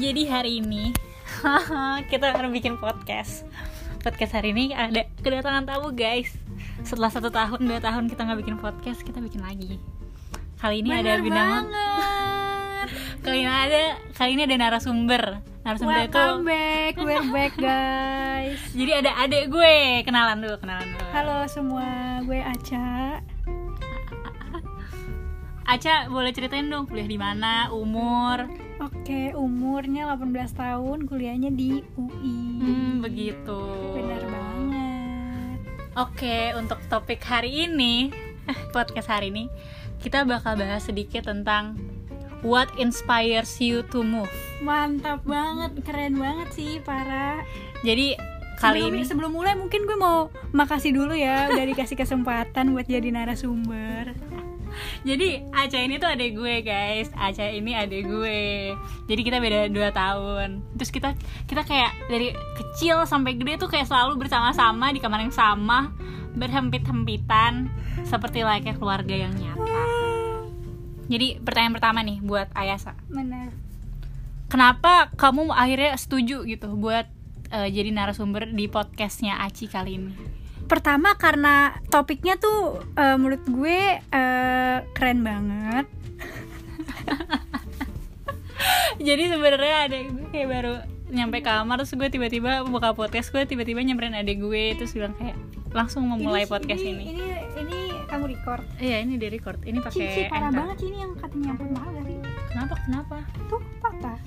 jadi hari ini kita akan bikin podcast. Podcast hari ini ada kedatangan tamu guys. Setelah satu tahun, dua tahun kita nggak bikin podcast, kita bikin lagi. Kali ini ada Bener bintang. banget. Kali ini ada, kali ini ada narasumber. Narasumber itu. Welcome back, we're back guys. Jadi ada adek gue, kenalan dulu, kenalan dulu. Halo semua, gue Aca. Aca, boleh ceritain dong kuliah di mana, umur? Oke, umurnya 18 tahun, kuliahnya di UI. Hmm, begitu. Benar banget. Oke, untuk topik hari ini, podcast hari ini, kita bakal bahas sedikit tentang what inspires you to move. Mantap banget, keren banget sih para. Jadi kali sebelum, ini sebelum mulai mungkin gue mau makasih dulu ya udah dikasih kesempatan buat jadi narasumber. Jadi Aca ini tuh adek gue guys. Aca ini adek gue. Jadi kita beda 2 tahun. Terus kita kita kayak dari kecil sampai gede tuh kayak selalu bersama-sama Di kamar yang sama Berhempit-hempitan Seperti layaknya keluarga yang nyata. Jadi pertanyaan pertama nih buat Ayasa Benar. Kenapa kamu akhirnya setuju gitu Buat eh, jadi narasumber di podcastnya Aci kali ini Pertama karena topiknya tuh eh, menurut gue eh, keren banget. jadi sebenarnya adek gue kayak baru nyampe kamar terus gue tiba-tiba buka podcast gue tiba-tiba nyamperin adek gue terus bilang kayak langsung memulai podcast ini, Ini ini kamu record. iya ini di record ini Cici pakai parah Anchor. banget ini yang katanya ampun mahal gak sih? kenapa kenapa Tuh patah.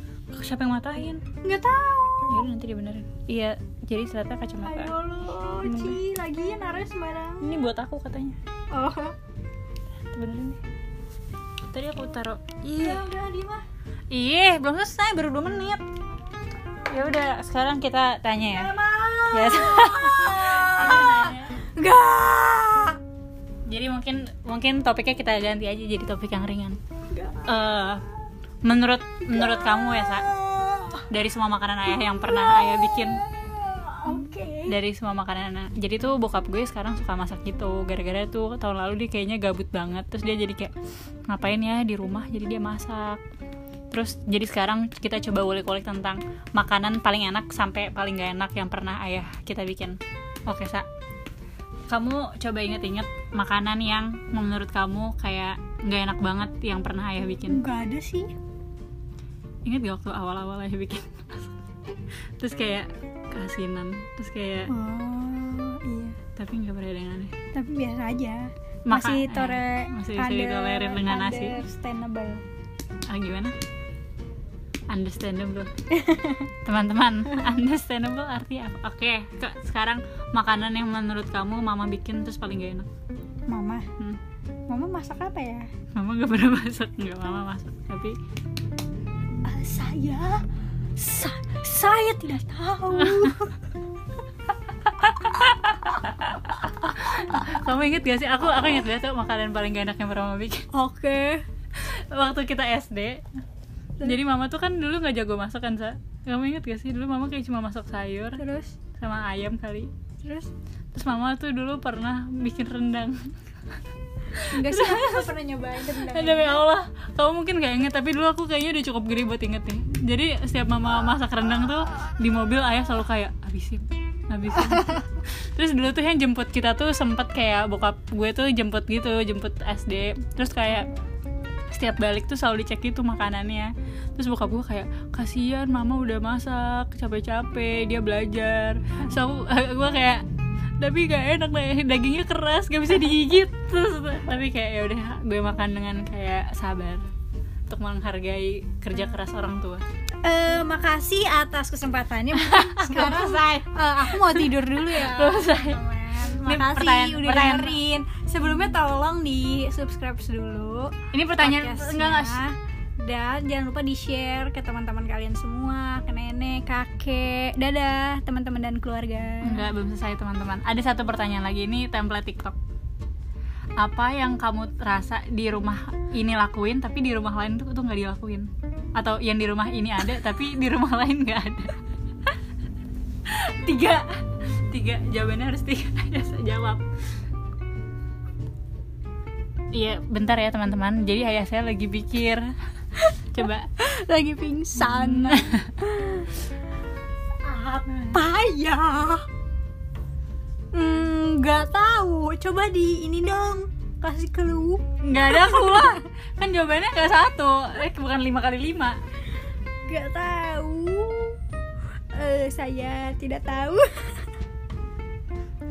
Siapa yang matahin? Nggak tahu. ya udah nanti dibenerin. Iya jadi ternyata kacamata. Ayo lo, Ci, lagi naruh sembarang. ini buat aku katanya. Oh, benerin deh. Tadi aku taruh. Iya. Udah di mah. iya belum selesai baru 2 menit. Ya udah sekarang kita tanya ya. Ya. Gak. jadi mungkin mungkin topiknya kita ganti aja jadi topik yang ringan. Gak. Eh, menurut menurut kamu ya sa dari semua makanan ayah yang pernah ayah bikin. Oke. dari semua makanan jadi tuh bokap gue sekarang suka masak gitu. Gara-gara tuh tahun lalu dia kayaknya gabut banget. Terus dia jadi kayak ngapain ya di rumah? Jadi dia masak. Terus jadi sekarang kita coba ulik-ulik tentang makanan paling enak sampai paling gak enak yang pernah ayah kita bikin. Oke sa. Kamu coba inget-inget makanan yang menurut kamu kayak nggak enak banget yang pernah ayah bikin? Gak ada sih. Inget gak waktu awal-awal ayah bikin terus kayak keasinan terus kayak Oh iya. tapi nggak pernah ada yang aneh Tapi biasa aja. Maka- masih eh, tore. masih bisa ditolerir dengan nasi. Understandable. ah gimana understandable teman-teman understandable artinya apa oke ke- sekarang makanan yang menurut kamu mama bikin terus paling gak enak Mama. Hmm. Mama masak apa ya? mama gak pernah masak nggak mama masak tapi Ah, saya? Sa- saya tidak tahu. kamu inget gak sih? Aku aku inget banget tuh makanan paling gak enak yang pernah mama bikin Oke. waktu kita SD jadi mama tuh kan dulu nggak jago masak kan sa. Kamu inget gak sih? Dulu mama kayak cuma masak sayur Terus? sama ayam kali. Terus? Terus mama tuh dulu pernah bikin rendang enggak sih aku nggak pernah nyobain rendang. Demi Allah, kamu mungkin gak inget Tapi dulu aku kayaknya udah cukup gede buat inget nih. Jadi setiap mama masak rendang tuh Di mobil ayah selalu kayak Habisin, habisin. Terus dulu tuh yang jemput kita tuh sempet kayak Bokap gue tuh jemput gitu Jemput SD Terus kayak setiap balik tuh selalu dicek gitu makanannya. Terus bokap gue kayak Kasian mama udah masak Capek-capek Dia belajar. So aku- gue kayak tapi gak enak deh dagingnya keras gak bisa digigit terus tapi kayak ya udah gue makan dengan kayak sabar untuk menghargai kerja keras orang tua Eh, makasih atas kesempatannya. Sekarang selesai eh, aku mau tidur dulu ya. selesai Makasih pertanyaan- udah pertanyaan- dengerin. Sebelumnya tolong di subscribe dulu. ini pertanyaan enggak enggak Dan jangan lupa di share ke teman-teman kalian semua, ke nenek, kakek, dadah teman-teman dan keluarga. enggak belum selesai teman-teman. Ada satu pertanyaan lagi ini template TikTok. Apa yang kamu rasa di rumah ini lakuin tapi di rumah lain tuh tuh nggak dilakuin? Atau yang di rumah ini ada tapi di rumah lain nggak ada? Tiga. Tiga. Jawabannya harus tiga. Ya saya jawab. Iya, bentar ya teman-teman. Jadi ayah saya lagi pikir Coba. lagi pingsan. Apa ya? Hmm, nggak tahu. Coba di ini dong. Kasih clue. Nggak ada keluar. Kan jawabannya nggak satu. Eh, bukan lima kali lima. nggak tahu. Eh, saya tidak tahu.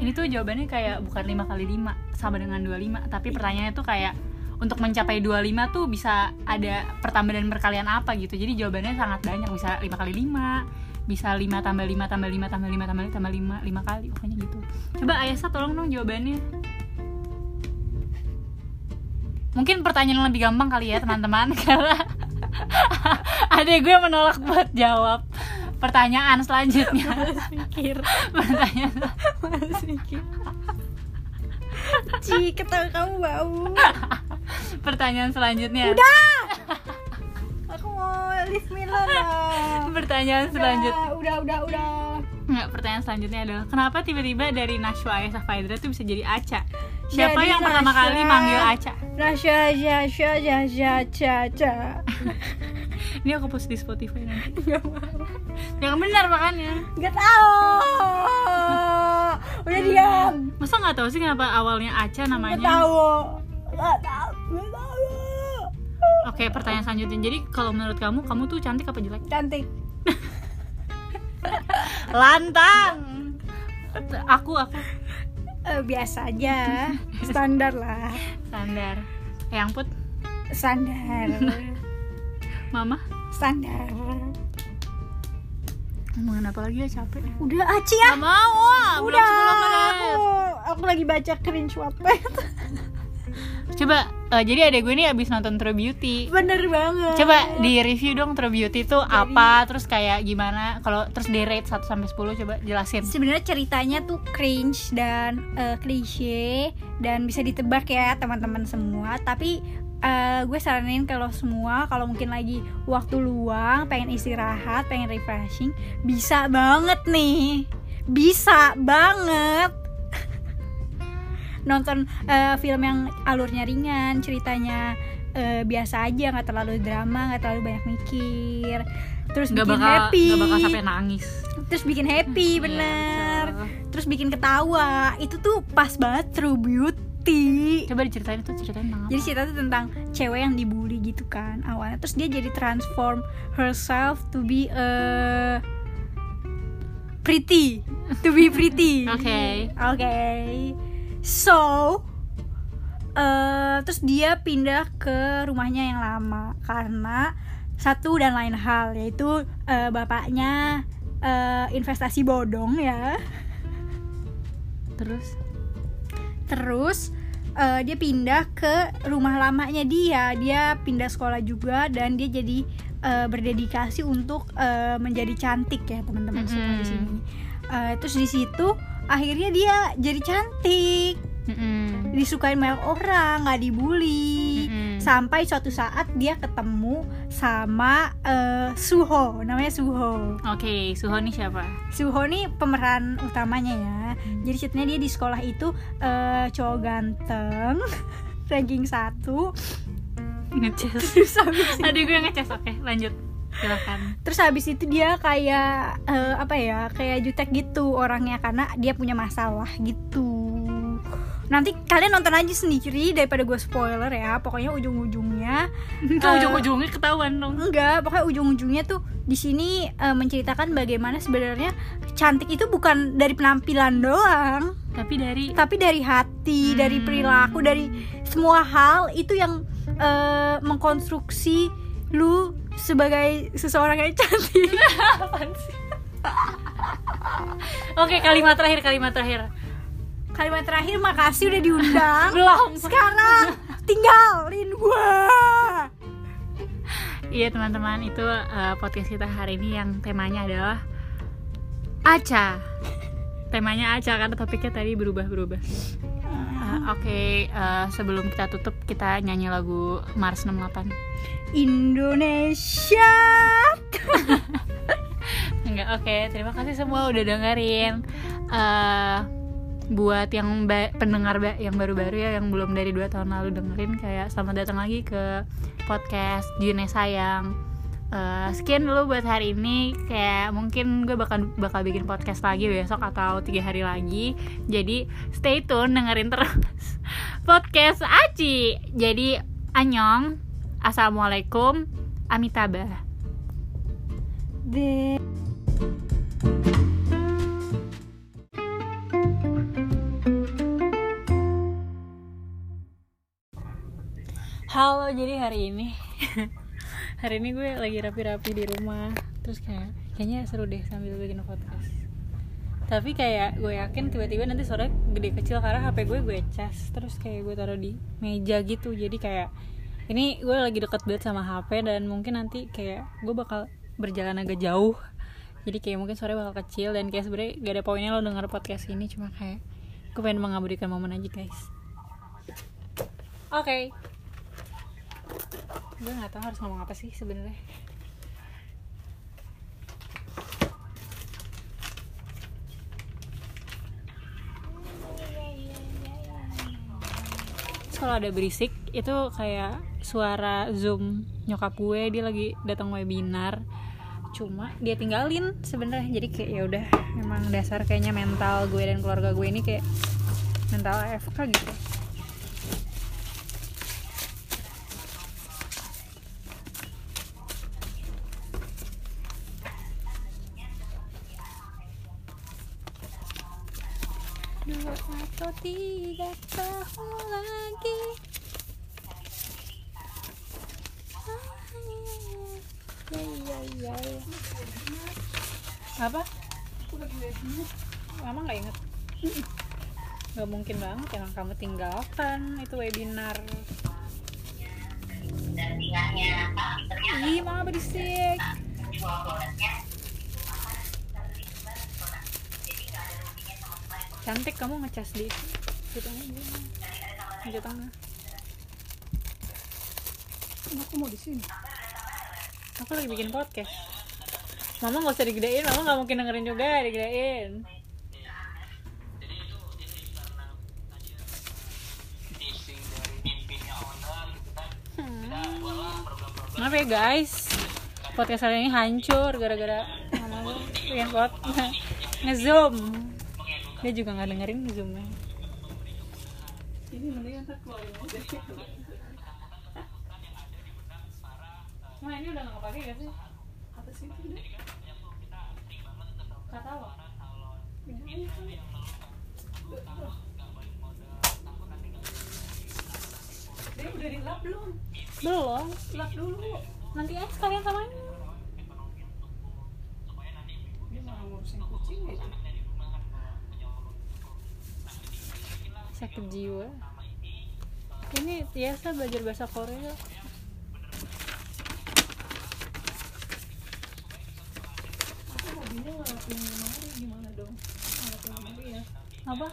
Ini tuh jawabannya kayak bukan lima kali lima sama dengan 25 Tapi pertanyaannya tuh kayak untuk mencapai 25 tuh bisa ada pertambahan dan perkalian apa gitu. Jadi jawabannya sangat banyak. Bisa 5 kali 5 Bisa 5 tambah 5 tambah 5 tambah 5 tambah 5 tambah 5 5 kali pokoknya gitu. Coba Ayasa tolong dong jawabannya. Mungkin pertanyaan yang lebih gampang kali ya teman-teman Karena ada gue menolak buat jawab pertanyaan selanjutnya. Mikir. Pertanyaan. Males mikir Ci, ketawa kamu bau. Pertanyaan selanjutnya. Udah. Aku mau me alone lah. pertanyaan selanjutnya Udah, udah, udah, Nggak, pertanyaan selanjutnya adalah kenapa tiba-tiba dari Nashwa Ayasa Faidra tuh bisa jadi Aca? Siapa Jadi yang pertama Nasya- kali manggil Aca? Rasya, ya, ya, ya, ya, ya, ya ini aku post di Spotify nanti. Gak mau. Yang benar makanya. Gak tau Udah diam. Masa nggak tahu sih kenapa awalnya Aca namanya? Tau Gak tau Gak tau oke pertanyaan selanjutnya. Jadi kalau menurut kamu kamu tuh cantik apa jelek? Cantik. Lantang. Aku aku. Eh, Biasa aja Standar lah. Standar. Yang put? Standar mama? Standar. Ngomongin apa lagi ya? Capek. Udah Aci ya? Gak mau ah, Udah 10 menit. aku, aku lagi baca cringe Wattpad. Coba, eh, jadi adek gue ini abis nonton True Beauty. Bener banget. Coba di review dong True Beauty itu apa, terus kayak gimana. Kalau terus di rate 1 sampai 10 coba jelasin. Sebenarnya ceritanya tuh cringe dan eh, klise dan bisa ditebak ya teman-teman semua. Tapi eh, gue saranin kalau semua kalau mungkin lagi waktu luang pengen istirahat pengen refreshing bisa banget nih. Bisa banget. Nonton eh, film yang alurnya ringan ceritanya eh, biasa aja nggak terlalu drama nggak terlalu banyak mikir. Terus Gak bikin bakal, happy. gak bakal sampai nangis. Terus bikin happy Iya, bener. betul. terus bikin ketawa. Itu tuh pas banget True Beauty Coba diceritain itu ceritain tentang apa jadi cerita tuh tentang cewek yang dibully gitu kan awalnya. Terus dia jadi transform herself to be a pretty. To be pretty. Oke. oke. So eh terus dia pindah ke rumahnya yang lama karena satu dan lain hal yaitu eh, bapaknya eh, investasi bodong ya. Terus terus eh, dia pindah ke rumah lamanya dia. Dia pindah sekolah juga dan dia jadi eh, berdedikasi untuk eh, menjadi cantik ya teman-teman semua di sini. Eh, terus di situ akhirnya dia jadi cantik Mm-mm. disukain banyak orang nggak dibully. Mm-mm. sampai suatu saat dia ketemu sama eh, Suho namanya Suho. Oke, Suho nih siapa? Suho nih pemeran utamanya ya. Jadi ceritanya dia di sekolah itu eh, cowok ganteng ranking satu. Ngeces terus habis itu, Aduh gue ngeces, oke lanjut. Silahkan terus habis itu dia kayak eh, apa ya kayak jutek gitu orangnya. Karena dia punya masalah gitu nanti kalian nonton aja sendiri daripada gue spoiler ya pokoknya ujung-ujungnya Itu Eh, ujung-ujungnya ketahuan dong Enggak, pokoknya ujung-ujungnya tuh di sini eh, menceritakan bagaimana sebenarnya cantik itu bukan dari penampilan doang, Tapi dari tapi dari hati, Hmm. dari perilaku, dari semua hal itu yang eh, mengkonstruksi lu sebagai seseorang yang cantik. Oke, kalimat terakhir, kalimat terakhir. Kalimat terakhir makasih udah diundang. Belum. Sekarang tinggalin gua. Iya teman-teman, itu uh, podcast kita hari ini yang temanya adalah Aca. Temanya Aca karena topiknya tadi berubah-berubah. Uh, Oke, uh, sebelum kita tutup kita nyanyi lagu Mars 68. Indonesia. Enggak, oke. Terima kasih semua udah dengerin. Eh, buat yang ba- pendengar ba- yang baru-baru ya yang belum dari dua tahun lalu dengerin kayak selamat datang lagi ke podcast June sayang. Eh, sekian dulu buat hari ini. Kayak mungkin gue bakal bakal bikin podcast lagi besok atau tiga hari lagi. Jadi stay tune dengerin terus podcast Aci. Jadi anyong assalamualaikum. Amitabha. The Halo, jadi hari ini. Hari ini gue lagi rapi-rapi di rumah. Terus kayak kayaknya seru deh sambil bikin podcast. Tapi kayak gue yakin tiba-tiba nanti sore gede kecil karena HP gue gue cas terus kayak gue taruh di meja gitu. Jadi kayak ini gue lagi deket banget sama HP dan mungkin nanti kayak gue bakal berjalan agak jauh. Jadi kayak mungkin sore bakal kecil dan kayak sebenarnya gak ada poinnya lo denger podcast ini. Cuma kayak gue pengen mengabadikan momen aja guys. Oke gue nggak tahu harus ngomong apa sih sebenarnya. Kalau ada berisik itu kayak suara zoom nyokap gue dia lagi datang webinar. Cuma dia tinggalin sebenarnya jadi kayak ya udah memang dasar kayaknya mental gue dan keluarga gue ini kayak mental AFK gitu dua atau tiga tahun lagi ya ya ya ya apa mama nggak inget nggak mungkin banget emang kamu tinggalkan itu webinar Ih, mama berisik. Cantik kamu ngecas di di tengah di tengah. aku mau di sini. Aku lagi bikin podcast. Mama nggak usah digedein, mama nggak mungkin dengerin juga digedein. Hmm. Maaf ya guys, podcast kali ini hancur gara-gara mama gue bikin pot ngezoom. Dia juga nggak dengerin zoomnya. Ini mendingan tak keluarin aja. Ma ini udah nggak kepake gak sih? Apa sih itu? Dek? Katawa. Ini. Dia udah dilap belum? Belum. Lap dulu. Nanti aja sekalian sama ini. Dia malah ngurusin kucing itu. Sakit jiwa. Ini biasa belajar bahasa Korea. Apa?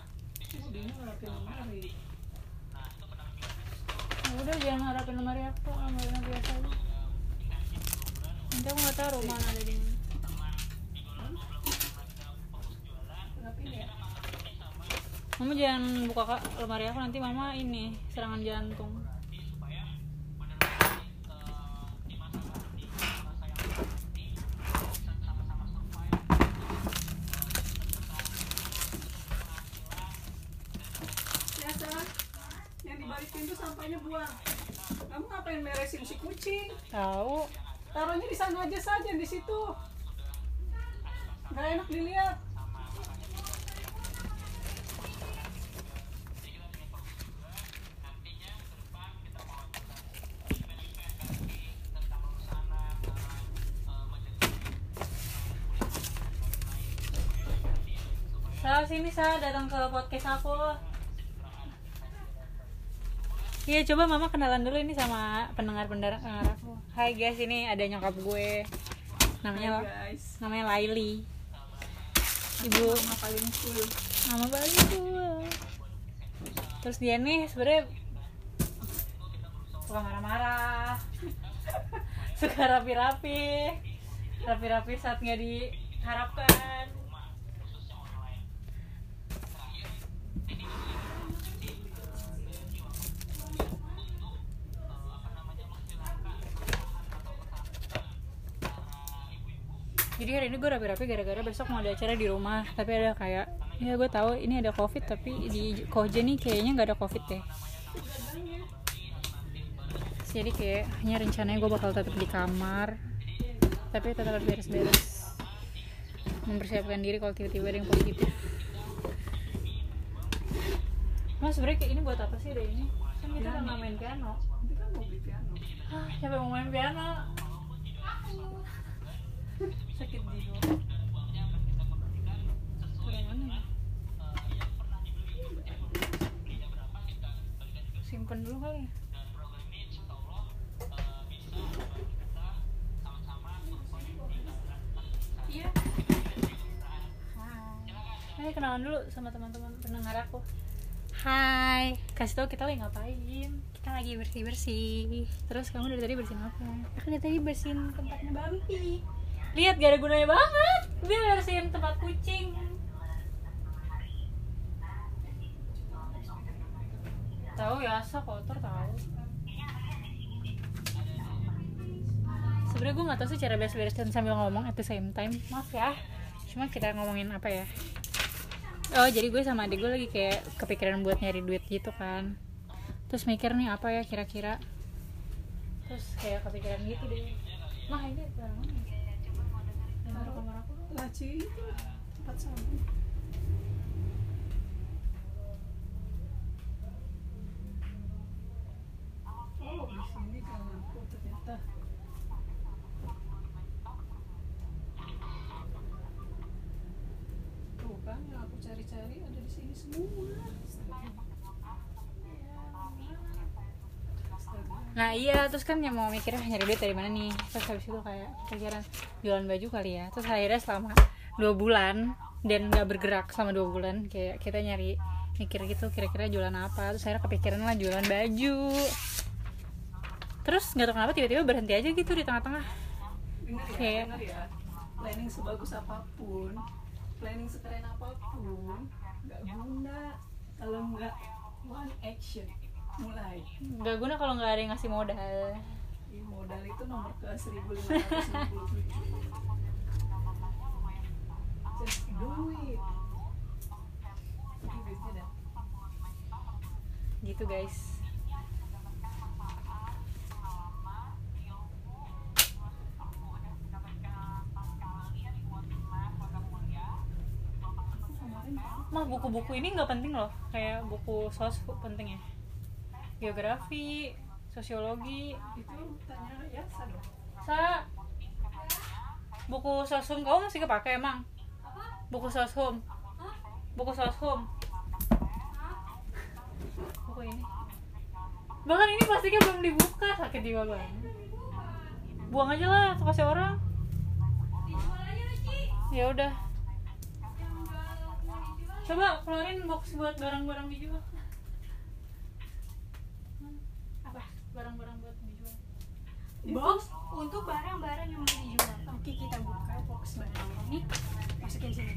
Ya udah jangan harapin lemari aku lemari biasa. Aja nanti aku nggak tahu rumah ada di mana. Ya. Mama jangan buka kak lemari aku nanti mama ini serangan jantung si kucing? tahu Taruhnya di sana aja saja di situ. Gak enak dilihat. Sini Sa, datang ke podcast aku. Iya, coba mama kenalan dulu ini sama pendengar-pendengar aku. Hai guys, ini ada nyokap gue. Namanya guys. namanya Laili. Ibu. Nama paling cool. nama Bali gue Terus dia nih sebenarnya suka marah-marah. Suka rapi-rapi. Rapi-rapi saat nggak diharapkan jadi hari ini gue rapi-rapi gara-gara besok mau ada acara di rumah tapi ada kayak ya gue tahu ini ada covid tapi di Koja nih kayaknya nggak ada covid deh jadi kayak hanya rencananya gue bakal tetap di kamar tapi tetap harus beres-beres mempersiapkan diri kalau tiba-tiba ada yang positif Mas sebenernya kayak ini buat apa sih deh ini? Kan kita udah main piano Nanti kan mau beli piano. Ah, siapa mau main piano? Sakit jiwa. Simpen dulu kali ya. Iya. Hai, kenalan dulu sama teman-teman pendengar aku. Hai, Kasih tau kita lagi ngapain. kita lagi bersih bersih. Terus kamu dari tadi bersihin apa? Aku dari tadi bersihin tempatnya Bampi. Lihat gak ada gunanya banget. Dia bersihin tempat kucing. Tahu ya, asa kotor tahu. Sebenarnya gue nggak tahu sih cara beres-beresin sambil ngomong at the same time. Maaf ya. Cuma kita ngomongin apa ya? Oh jadi gue sama adik gue lagi kayak kepikiran buat nyari duit gitu kan. Terus mikir nih apa ya kira-kira. Terus kayak kepikiran gitu deh. Mah ini barang taruh kamar aku. Laci itu tempat sabun. Oh, di sini kan aku ternyata. Tuh kan yang aku cari-cari ada di sini semua. Nah iya terus kan yang mau mikirnya nyari duit dari mana nih? Terus habis itu kayak pikiran jualan baju kali ya. Terus akhirnya selama dua bulan dan nggak bergerak selama dua bulan Kayak kita nyari mikir gitu kira-kira jualan apa. Terus akhirnya kepikiran lah jualan baju. Terus nggak tahu kenapa tiba-tiba berhenti aja gitu di tengah-tengah. Ya, Kayak- dengar ya. Planning sebagus apa pun, planning sekeren apa pun, nggak guna kalau nggak one action mulai. Nggak guna kalau nggak ada yang ngasih modal Ini modal itu nomor ke 1567. Just do it. Ini duitnya dah. Gitu guys Mah buku-buku ini nggak penting loh Kayak buku sos penting ya Geografi, sosiologi, itu tanya Yasa dong. Sa buku soshum kamu masih kepake emang? Buku soshum. Buku soshum. Buku ini. Bahkan ini plastiknya belum dibuka Sakit jiwa banget Buang aja lah, atau kasih orang. Ya udah. Coba keluarin box buat barang-barang dijual Apa? Barang-barang buat dijual Box untuk barang-barang yang mau dijual. Oke, kita buka box barang ini. Masukin sini.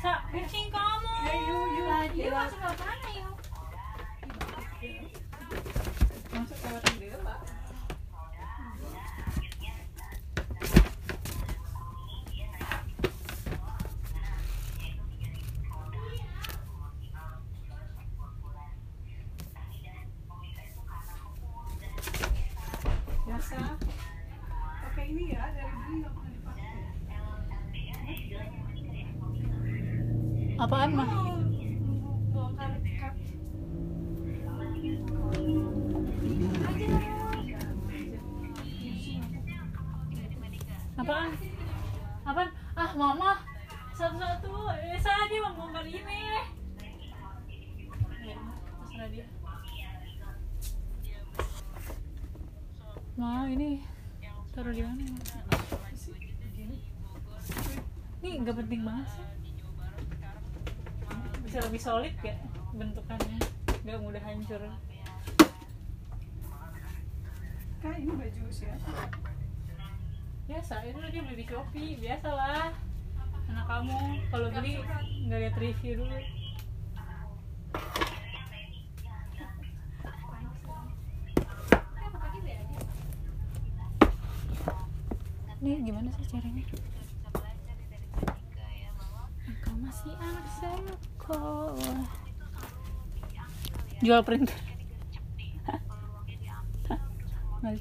Sa, kucing kamu Ayo, yuk. Dia masuk ke mana yuk? Masuk lewat jendela. Nggak penting banget sih. Bisa lebih solid ya bentukannya. Nggak mudah hancur. Kak, ini baju siapa? biasa itu dia beli di shopee. Biasalah anak kamu. Kalau beli nggak lihat review dulu. Ini gimana sih caranya engkau masih anak sekolah jual printer nggak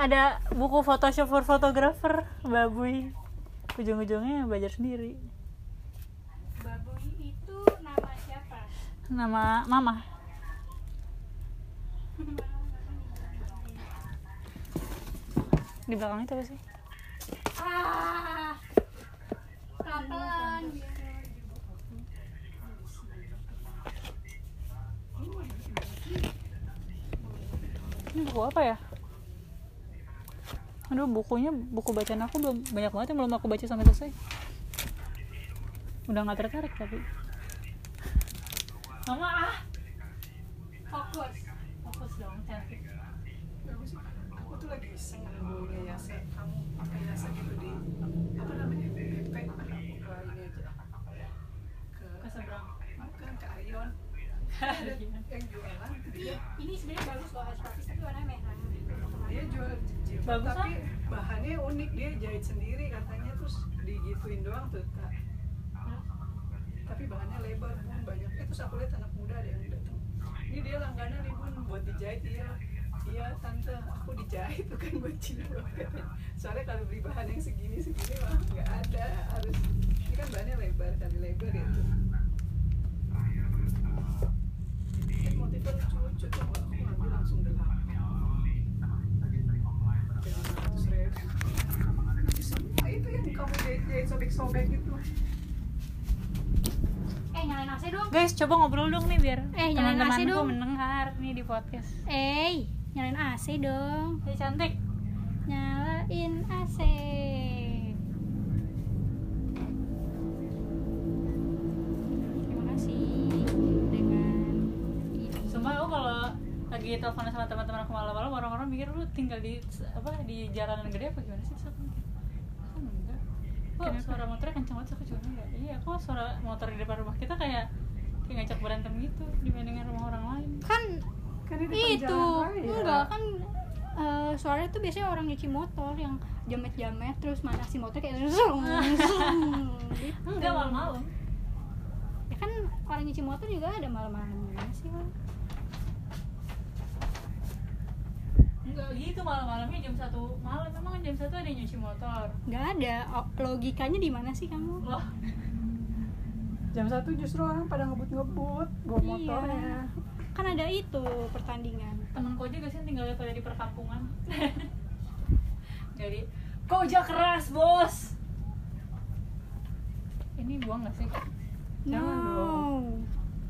ada buku Photoshop for Photographer Babuy Ujung-ujungnya belajar sendiri Baboy itu nama siapa? Nama mama Di belakang itu apa sih? Ah. Ini buku apa ya? Aduh bukunya, buku bacaan aku belum banyak banget yang belum aku baca sampai selesai. Udah gak tertarik tapi. Mama ah. Fokus. Fokus dong, cantik. Bagus. aku tuh lagi iseng baunya yase kamu pakai yase gitu di apa namanya BP aku ke ini aja. Ke Keseberang bukan ke Ayon. Ada yang jualan dia. Ini sebenarnya bagus loh puppies tapi warnanya merah. dia jual Bagus, tapi bahannya unik dia jahit sendiri katanya terus digituin doang tuh Kak. tapi bahannya lebar bun banyak. Eh terus aku lihat anak muda ada yang datang. Ini dia langganan nih bun buat dijahit. Iya iya tante aku dijahit tuh kan buat katanya soalnya kalau beli bahan yang segini segini mah nggak ada harus ini kan bahannya lebar kali lebar ya tuh Eh, motifnya lucu-lucu tuh aku ngambil langsung delapan itu yang kamu jahit-jahit sobek-sobek itu Eh, nyalain AC dong. Guys, coba ngobrol dong nih biar Eh, nyalain AC dong. mendengar nih di podcast. Eh, nyalain AC dong. Hey, cantik. Nyalain AC. Lagi telepon sama teman-teman aku malam-malam orang-orang mikir lu tinggal di apa di jalanan gede apa gimana sih? Terus aku mikir, "Ah, enggak. Kok Kenapa? suara motornya kencang banget aku juga enggak. Iya, kok suara motor di depan rumah kita kayak kayak ngajak berantem gitu dibandingin rumah orang lain. Kan kan itu enggak kan eh, suaranya tuh biasanya orang nyuci motor yang jamet-jamet terus mana si motor kayak zung, zung, gitu. Enggak malam-malam. ya kan orang nyuci motor juga ada malam-malam sih kan Enggak gitu malam-malamnya jam 1 malam. Emang jam 1 ada yang nyuci motor. nggak ada O- logikanya di mana sih kamu Loh, jam satu justru orang pada ngebut-ngebut bawa Iya. motornya kan ada itu pertandingan temenku aja gak sih tinggalnya pada di perkampungan. Jadi, koja keras, Bos. Ini buang gak sih? Jangan dong.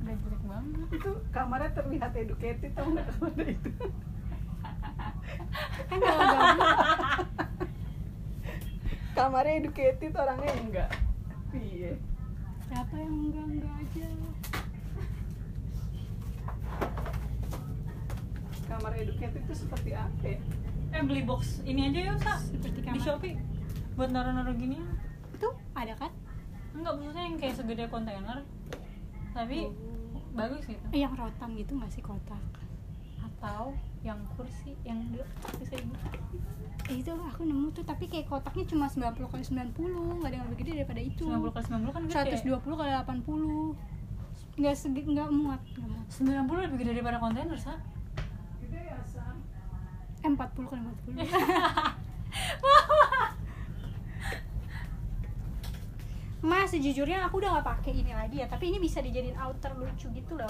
Udah jelek banget. itu kamarnya terlihat educated tau nggak kamarnya itu kan kalau gabut kamarnya educated orangnya enggak iya siapa yang enggak enggak aja kamar educated itu seperti apa ya Eh beli box ini aja yuk, Sa. seperti Di kamar Shopee. Buat naruh-naruh gini. itu ada kan Enggak, maksudnya yang kayak segede kontainer. Tapi bagus gitu. Eh, yang rotan gitu nggak sih kotak Atau yang kursi yang bisa ini. eh, itu aku nemu tuh tapi kayak kotaknya cuma 90 kali 90 nggak ada yang lebih gede daripada itu 90 kali 90 kan gede. 120 kali 80 nggak segi nggak muat nggak muat 90 lebih gede daripada kontainer, Sa. gede ya sam eh 40 kali 40 Mas, sejujurnya aku udah nggak pakai ini lagi ya, tapi ini bisa dijadiin outer lucu gitu loh.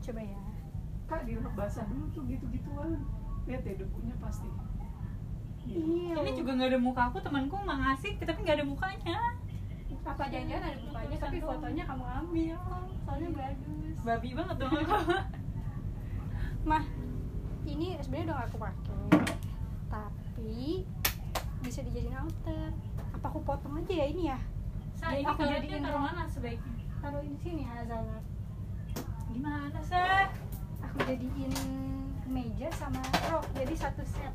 Coba ya. Kak di rumah basah dulu tuh gitu gituan lihat ya debunya pasti Iya. Ini juga nggak ada muka aku, temanku mah ngasih, tapi nggak ada mukanya. apa jangan-jangan ada mukanya tapi fotonya kamu ambil. Soalnya bagus. Babi banget dong aku. Mah, ini sebenarnya udah gak aku pakai. Tapi bisa dijadiin outer. Apa aku potong aja ya ini ya Sa, Jadi ini aku jadiin taruh mana sebaiknya? taruh di sini Hazal Gimana, Sa? Aku jadiin meja sama rok jadi satu set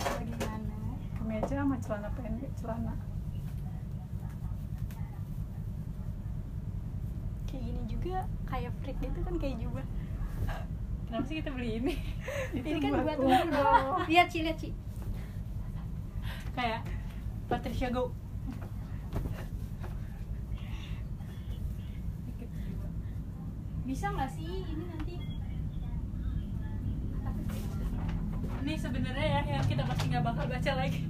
bagaimana kemeja sama celana pendek celana kayak gini juga kayak freak gitu kan kayak jubah Kenapa sih kita beli ini? ini kan buat umroh. lihat Ci lihat Ci Kayak Patricia Go. Juga. bisa nggak sih ini nanti Ini sebenarnya ya yang kita pasti nggak bakal baca lagi.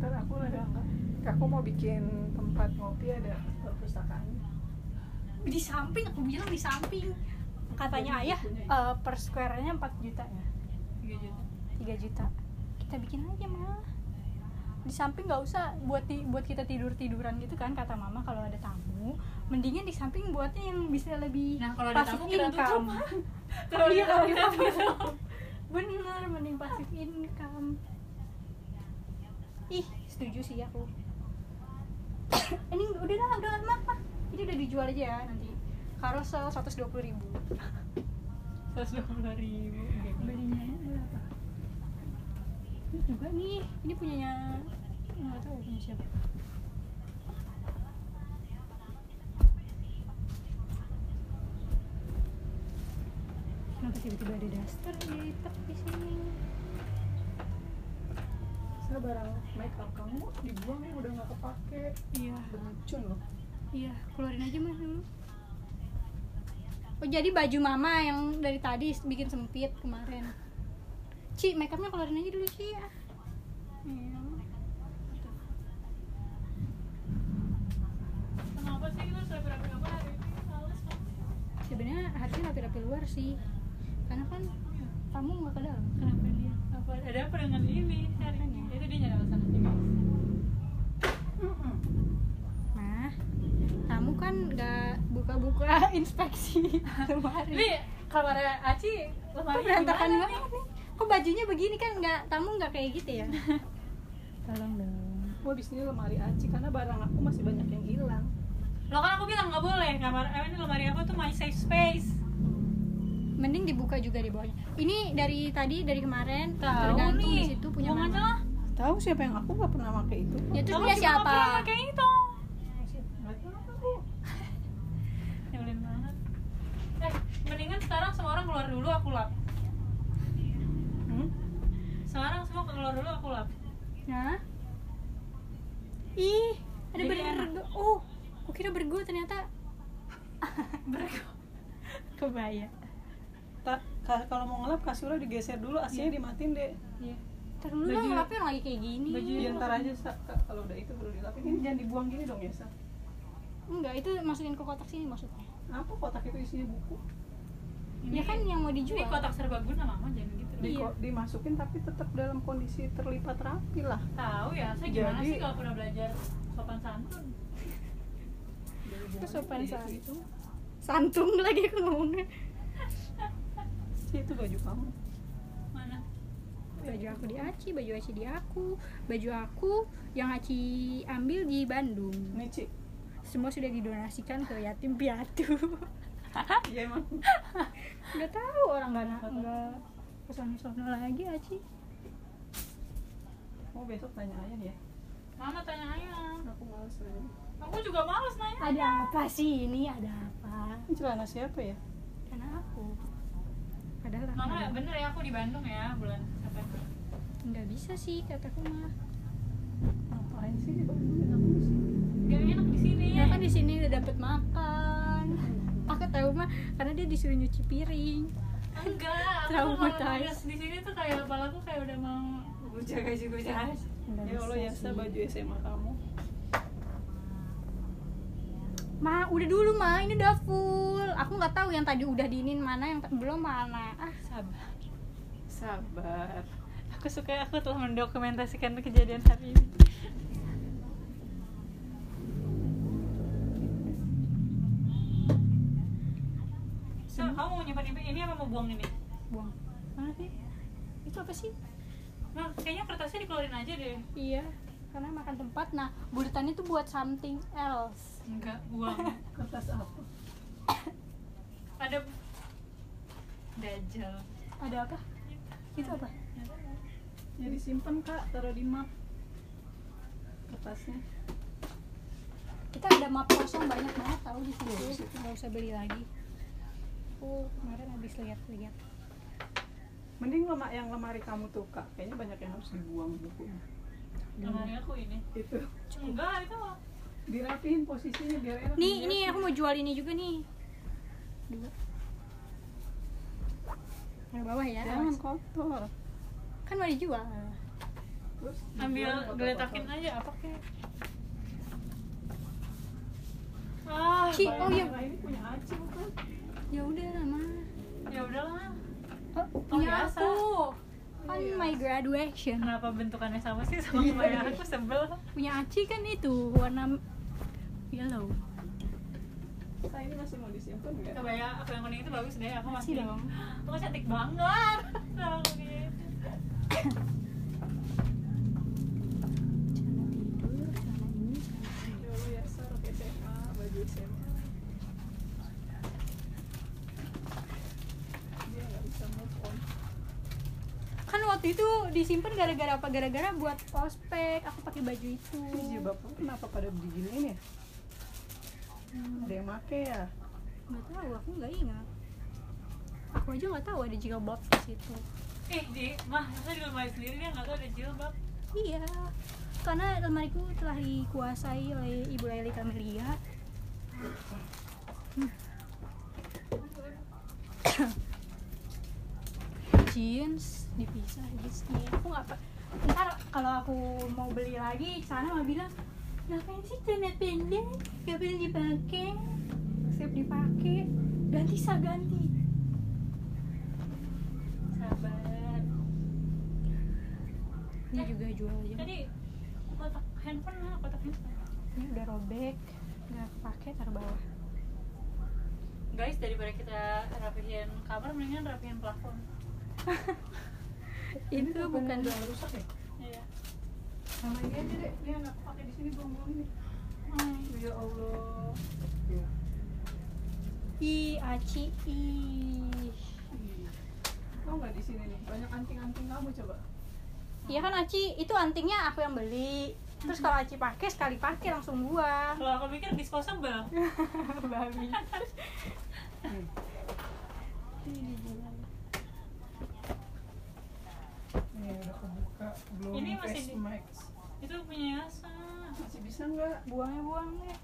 ntar aku ada aku mau bikin tempat ngopi ada perpustakaan. Di samping aku bilang di samping. Katanya Jadi ayah eh, per square-nya 4 juta ya? 3 juta. 3 juta. Kita bikin aja mah di samping nggak usah buat di, buat kita tidur tiduran gitu kan kata mama kalau ada tamu mendingan di samping buatnya yang bisa lebih Nah, kalau tutup. income. Kalau ada kalau kita bener mending passive income ih setuju sih aku. Ini udah lah udah lama apa ini udah dijual aja ya nanti. Carousel 120 ribu. 120 ribu. belinya berapa ini juga nih ini punyanya nggak tahu punya siapa kenapa tiba-tiba ada daster di tek di sini? Saya barang make up kamu dibuang udah nggak kepake. Iya. Beracun loh. Iya keluarin aja mas dulu. Oh jadi baju mama yang dari tadi bikin sempit kemarin. Ci, make upnya keluarin aja dulu Ci ya. Iya. Kenapa sih kita harus rapi-rapi apa hari ini? Sebenarnya harusnya rapi-rapi luar sih kan tamu nggak ke dalam. Kenapa dia? Apa ada apa dengan ini? Hari ini? Itu dia nyari alasan aja guys. nah tamu kan nggak buka-buka inspeksi lemari Ini kamarnya Aci lemari berantakan banget nih kok bajunya begini kan nggak tamu nggak kayak gitu ya? Tolong dong. Gua abis ini lemari aci karena barang aku masih banyak yang hilang. Lo kan aku bilang nggak boleh. Kamar eh, ini lemari aku tuh my safe space. Mending dibuka juga di bawahnya ini dari tadi dari kemarin Tahu tergantung nih. di situ punya mama lah. tahu siapa yang aku nggak pernah pakai itu ya terus punya juga siapa nggak pernah pakai itu. Nyebelin banget. Eh, mendingan sekarang semua orang keluar dulu aku lap. hmm? Sekarang semua keluar dulu aku lap. Nah. Ih, ada Jadi bergo. enak. Oh, aku kira bergo ternyata Bergo. kebaya. Ta- ka- kalau mau ngelap kasurnya digeser dulu AC-nya dimatiin deh Iya. Ntar dulu Baju- ngelapnya lagi kayak gini. baju- ya ntar aja Sa. Ka- kalau udah itu baru dilapin ini jangan dibuang gini dong ya Sa. Enggak, itu masukin ke kotak sini maksudnya. apa kotak itu isinya buku ya kan yang mau Ini dijual. kotak serbaguna mama jangan gitu. Di- Iya. dimasukin tapi tetap dalam kondisi terlipat rapi lah Tahu ya, saya gimana Jadi- sih kalau pernah belajar sopan santun? Sopan santun. itu Santung lagi aku ngomongnya. Sih itu baju kamu Mana? Baju aku di Aci, baju Aci di aku, baju aku yang Aci ambil di Bandung. nih Ci Semua sudah didonasikan ke yatim piatu. iya emang Udah tahu orang nggak nggak ke sana sana lagi Aci. mau besok tanya ayah ya Mama tanya ayah. aku males nanya Aku juga males nanya. Ada apa sih ini? Ada apa? ini celana siapa ya Karena aku. Padahal aku Mama bener ya aku di Bandung ya bulan September. nggak bisa sih kataku mah. ngapain sih di Bandung enak di sini Gak enak di sini. Ya kan di sini udah dapet makan. Aku tahu mah karena dia disuruh nyuci piring. Enggak, aku kalau ngeliat di sini tuh kayak kepalaku kayak udah mau guja gaji guja. Nggak ya Allah ya baju SMA kamu Ma, udah dulu ma, ini udah full. Aku nggak tahu yang tadi udah diinin mana, yang belum mana. Ah, Sabar. sabar Aku suka aku telah mendokumentasikan kejadian hari ini. So, kamu mau nyimpan ini, ini apa mau buang ini? buang. Mana sih? Itu apa sih? nah kayaknya kertasnya dikeluarin aja deh iya karena makan tempat nah bulatannya tuh buat something else. Enggak buang. Kertas apa? Ada dajal ada apa? Itu apa? Ya disimpan kak taruh di map. Kertasnya. Kita ada map kosong banyak banget tahu di Iya, situ situ. nggak usah beli lagi. Aku kemarin habis lihat-lihat. Mending lemak yang lemari kamu tuh kak. Kayaknya banyak yang harus dibuang bukunya lemari aku ini. Itu. Enggak itu dirapihin posisinya biar enak. Nih ini aku mau jual ini juga nih. Dua. Yang bawah ya. Jangan kotor. Kan mau dijual. Terus ambil geletakin aja apa kek? Ah Ci, oh iya. Nah, ini punya Aci bukan? Ya udah lama ya udahlah. Oh, punya biasa. aku kan Iya. my graduation. Kenapa bentukannya sama sih sama kebaya aku? Sebel. Punya Aci kan itu warna yellow. Sa ini masih mau disimpan nggak? Kebaya aku yang kuning itu bagus deh aku Masih masih dong. aku cantik banget Nah, aku gitu. celana tidur celana ini celana ini. dulu ya Sa rok SMA baju SMA dia nggak bisa move on kan waktu itu disimpan gara-gara apa? Gara-gara buat ospek aku pakai baju itu. Jilbab kenapa pada beginiin ya? Ada yang make ya? Nggak tahu aku nggak ingat. Aku aja nggak tahu ada jilbab di situ. Eh di mah masa di lemari sendiri dia nggak tahu ada jilbab? Iya karena lemariku telah dikuasai oleh ibu Leli Kamelia. Hmm. jeans dipisah jeansnya aku nggak ntar kalau aku mau beli lagi sana mah bilang ngapain sih celana pendek gak boleh dipakai siap dipakai. Ganti sah ganti. Sabar. Ini juga jual aja. Tadi kotak handphone mana kotak handphone. Ini udah robek nggak kepake taruh bawah. Guys daripada kita rapihin kamar mendingan rapihin plafon itu Ini bukan udah rusak ya iya sama ini aja deh dia nggak pakai di sini buang-buang ini Hmm. ya Allah ya. i aci ih Ih. Tau nggak di sini nih banyak anting-anting kamu coba Iya kan Aci, itu antingnya aku yang beli. Terus kalau Aci pakai sekali pakai langsung buang. kalau aku pikir disposable Babi. nih nih udah kebuka belum Ini masih face di- max itu punya Yasa masih bisa nggak Buangnya buang deh.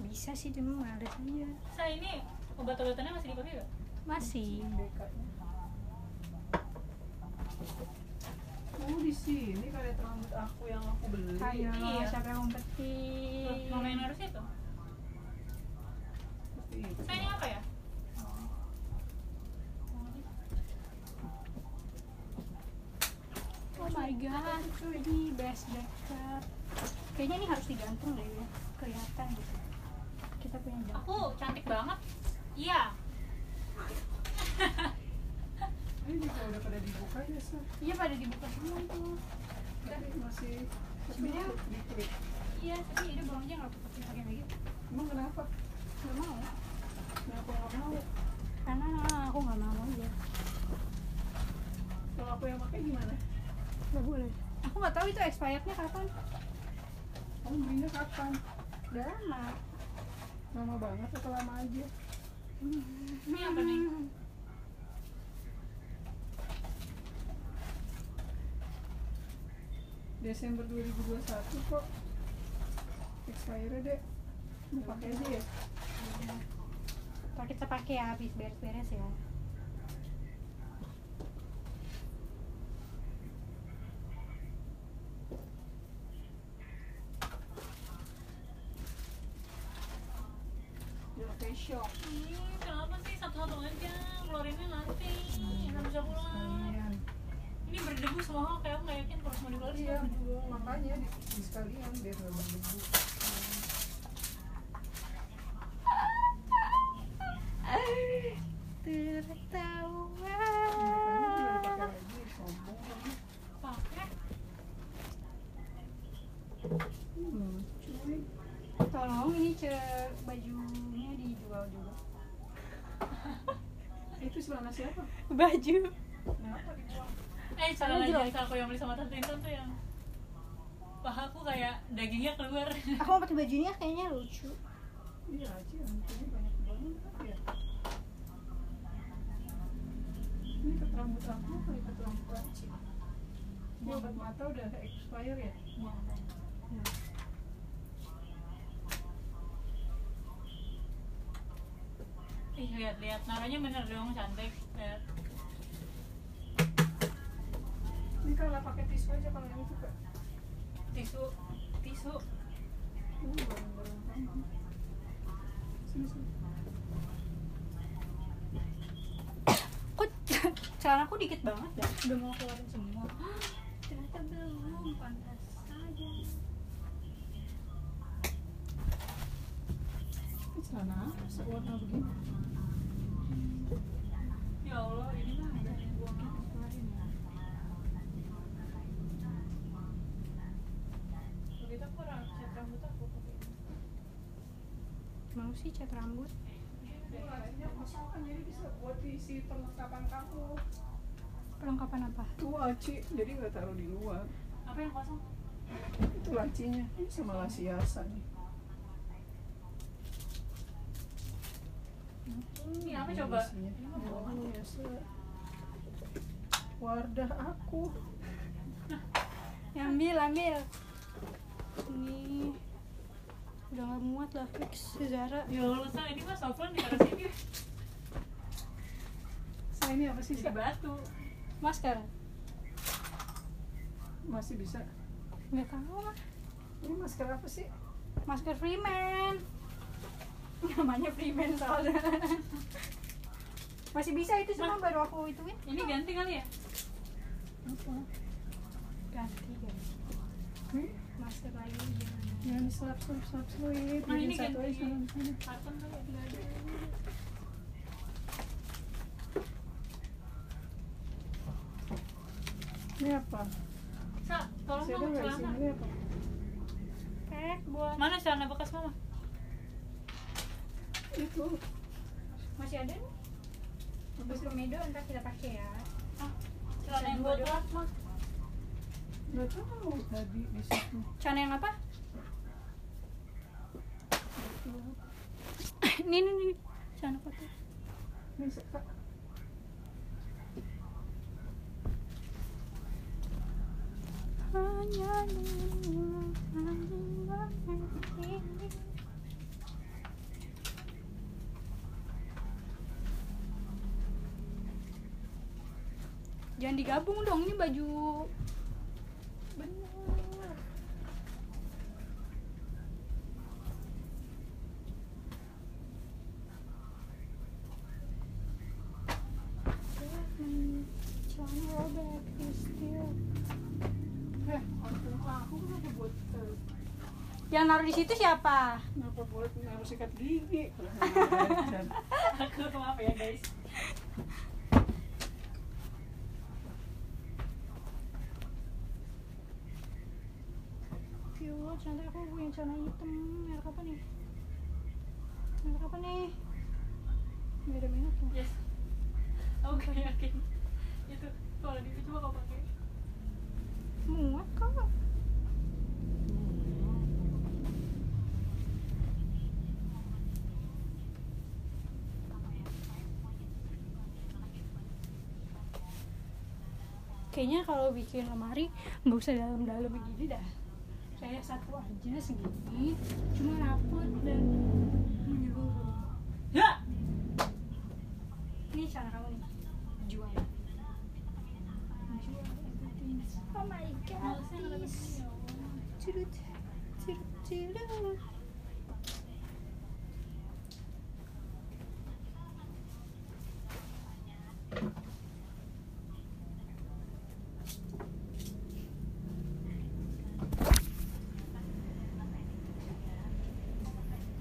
Bisa sih cuma males aja. saya ini obat-obatannya masih dipakai gak? Masih. Oh di sini karet rambut aku yang aku beli. Ayo, Iya. siapa yang ngumpetin? Mama yang harus itu. saya ini apa ya? Oh my god, best backup. Kayaknya ini harus digantung deh ya. Kelihatan gitu. Kita punya jam. aku cantik banget iya Ini juga udah pada dibuka ya, Sa. Iya pada dibuka semua tuh. Tapi masih Sebenarnya diklik. iya, tapi ini buangnya nggak pakai pakai lagi. Emang kenapa? Nggak mau. Kenapa nggak mau? Karena aku nggak mau aja. Kalau aku yang pakai gimana? Nggak boleh. Aku nggak tahu itu expirednya kapan. Kamu belinya kapan? Udah lama. Lama banget atau lama aja? ini apa nih? Desember 2021 kok. Expire deh. Mau pakai aja ya? Kita pakai ya habis beres-beres ya. syok hmm, kenapa sih satu-satu aja. Keluarinnya nanti hmm. nggak bisa pulang ini berdebu semua kayak aku nggak yakin kalau semua dikeluarin iya makanya di, di sekalian biar nggak berdebu. Tertawa. Pakai hmm, tolong ini cek baju juga Itu celana siapa? baju Kenapa dibuang? eh lagi jelek. aku yang beli sama tante Intan tuh yang pahaku kayak dagingnya keluar aku mau pakai bajunya kayaknya lucu Iya aja, antingnya banyak banget ya. Ini ikat rambut aku ikat rambut? Ini obat mata udah expire ya? Ih lihat-lihat naranya bener dong cantik lihat Ini kalau pakai tisu aja kalau yang itu kak. tisu tisu Ini barang-barang kamu. Sini sini. kok celana aku dikit banget dah udah mau keluarin semua ternyata belum pantas saja Ini celana apa? Sewarna begini. Allah ini mah ada yang buangnya keluarin ya begitu aku orang cat rambut aku pakai ini mau sih cat rambut Ini lacinya kosong kan jadi bisa buat diisi perlengkapan kamu. perlengkapan apa Tuh Aci, jadi nggak taruh di luar. apa yang kosong Itu lacinya. Ini sama laci hiasan nih. Ini apa coba ini biasa. Wardah aku. ambil ambil ini udah nggak muat lah fix Zara ya Allah Sa, ini mah sofron di atas sini Saya ini apa sih? Sa? batu masker Masih bisa. nggak tahu lah Ini masker apa sih? masker Freeman namanya Freeman soalnya masih bisa itu semua baru aku ituin ini ganti kali ya ganti guys Hmm? masker lagi gimana Jangan diselap selap selap selip. Nah, Bikin ini satu ganti. karton kali ya Ini apa? Sa, tolong dong celana? Ini apa? pek buat mana celana bekas mama Itu. masih ada nih Habis Romedo ntar kita pakai ya ah, celana yang telat mah Nggak tahu tadi di situ. Celana yang apa? Ini ini ini celana kotor Ini suka. hanya dua hanya ini Jangan digabung dong, ini baju bener. Celana robek, still. Eh, aku aku kenapa buat Yang naruh di situ siapa? kenapa buat harus sikat gigi? Aku maaf ya guys Ya cantik aku punya celana hitam. Merek apa nih? Merek apa nih? Gak ada mereknya. yes aku gak yakin itu kalau di coba kau pakai Muat kok. Kayaknya kalau bikin lemari nggak usah dalam-dalam begini dah. Kayak satu aja segini, cuma rapot dan menyeluruh. ya Ini cara kamu nih. Jual. Jual. Oh my god. Malesnya nggak dapet this. ini, ya Allah. Curut. Curut, curut.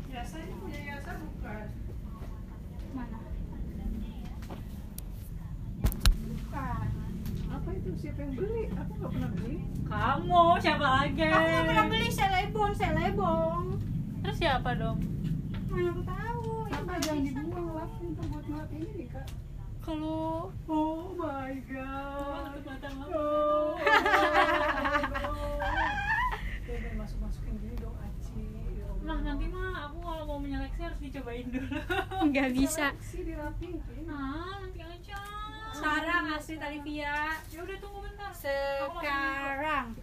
Yasa ini punya Yasa bukan? Mana? Bukan. Apa itu sih siapa yang beli aku nggak pernah beli kamu siapa lagi Aku nggak pernah beli selebon, selebong. terus siapa dong Mana aku tahu. apa jangan bisa. dibuang lap itu buat ngelap ini nih kak Kalau oh my god Tutup mata mama. oh, Udah masuk masukin gini dong Aci Ya. Nah nanti mah aku kalau mau menyeleksi harus dicobain dulu nggak bisa. Sekarang asli Talivia. Ya udah tunggu bentar Sekarang.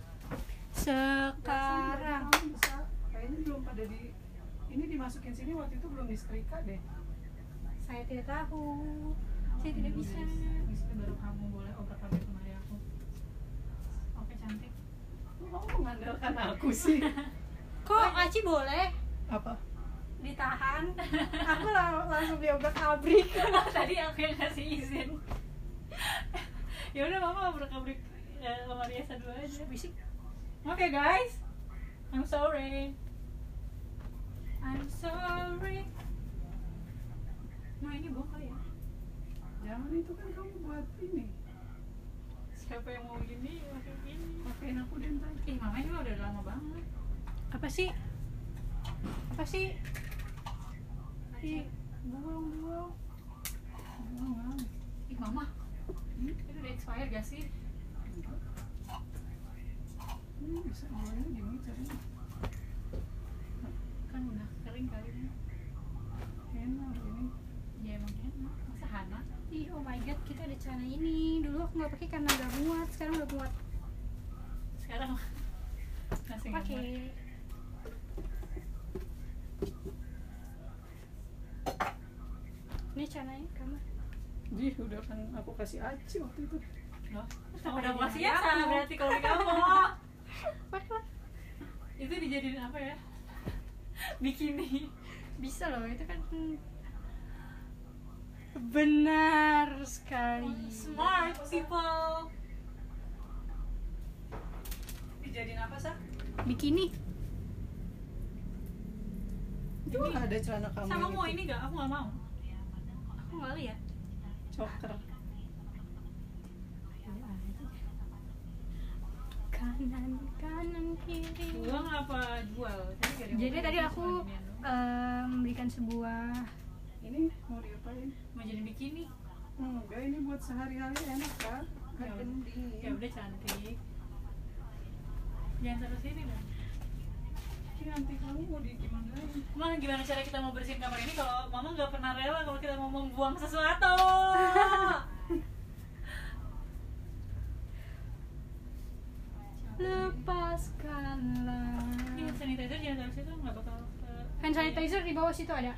Sekarang. Kamu bisa kayaknya belum pada di ini dimasukin sini waktu itu belum disetrika deh Saya tidak tahu. Saya tidak bisa. Itu baru kamu boleh obrak abrik kemari aku Oke cantik Kok kamu mengandalkan aku sih Kok Aci boleh apa ditahan? Aku lang- langsung diobrak abrik. Tadi aku yang kasih izin Ya udah mama obrak abrik ya, lemari Esa dulu aja. Bisik. Oke guys. I'm sorry. I'm sorry. Nah ini bohong kali ya. Jangan itu kan kamu buat ini. Siapa yang mau gini, pakai gini pakein aku deh ntar. Ih mama juga udah lama banget. Apa sih? Apa sih? Ih, buang buang buang. Ih mama expired gak sih? hmm, bisa buangnya gimana caranya Kan udah kering kali ini enak ini Ya emang enak Masa Hana? Ih, oh my god, kita ada celana ini. Dulu aku nggak pakai karena nggak muat, sekarang udah muat. Sekarang Masih Pakai. muat. Ini celananya kamu. Jih, udah kan aku kasih Aci waktu itu Loh, Kenapa udah jadi dari ya berarti kalau di kamu. Itu dijadiin apa ya? Bikini Bisa loh, itu kan benar sekali. Smart people dijadiin apa sah? Bikini. Itu ada celana kamu Sama mau ini gak? Aku gak mau Aku gak lihat Choker Kanan, kanan, kiri. Buang apa jual? Jadi tadi aku doang. eh, memberikan sebuah Ini mau diapain? Mau jadi bikini Enggak, ini buat sehari-hari enak kan? Ya. Ya udah cantik Jangan taruh sini dong Ini nanti kamu mau di gimana? Mama gimana cara kita mau bersihin kamar ini kalau mama nggak pernah rela kalau kita mau membuang sesuatu lepaskanlah. Ini sanitizer jangan taruh situ nggak bakal ke Hand sanitizer di bawah situ ada.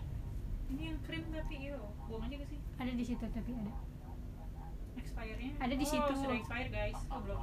Ini yang krim tapi iyo buang aja ke sih Ada di situ tapi ada. expirednya Ada di oh, situ. sudah expired guys oh belum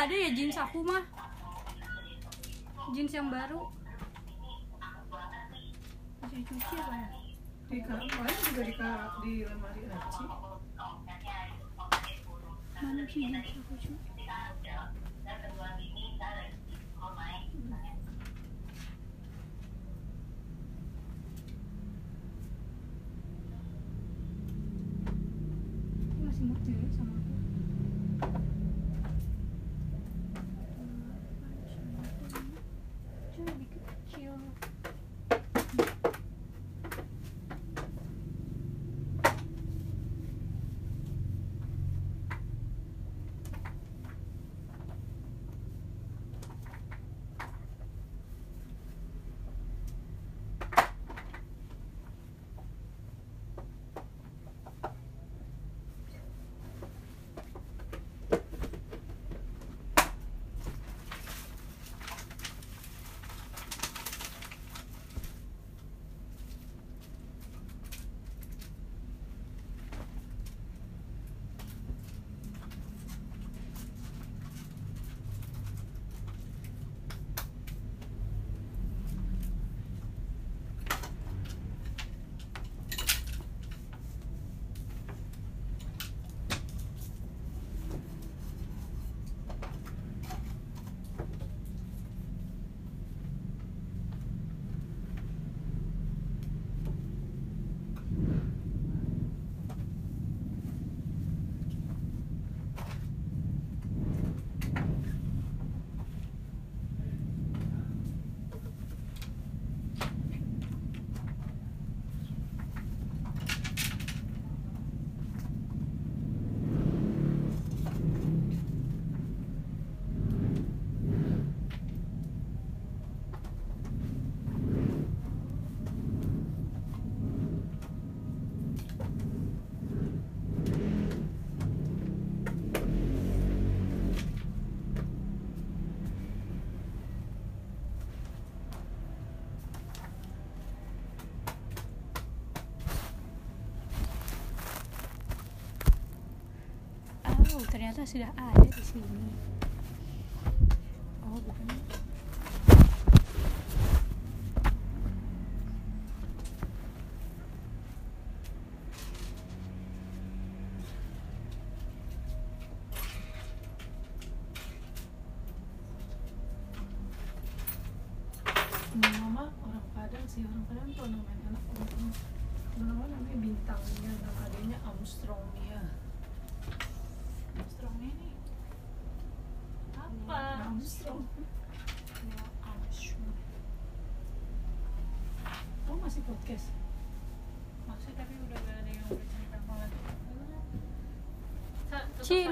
nggak ada ya jeans aku mah. Jeans yang baru. Masih dicuci apa ya? Di kamar juga di, di lemari Aci. Mana sih jeans aku cuy? ternyata sudah ada di sini.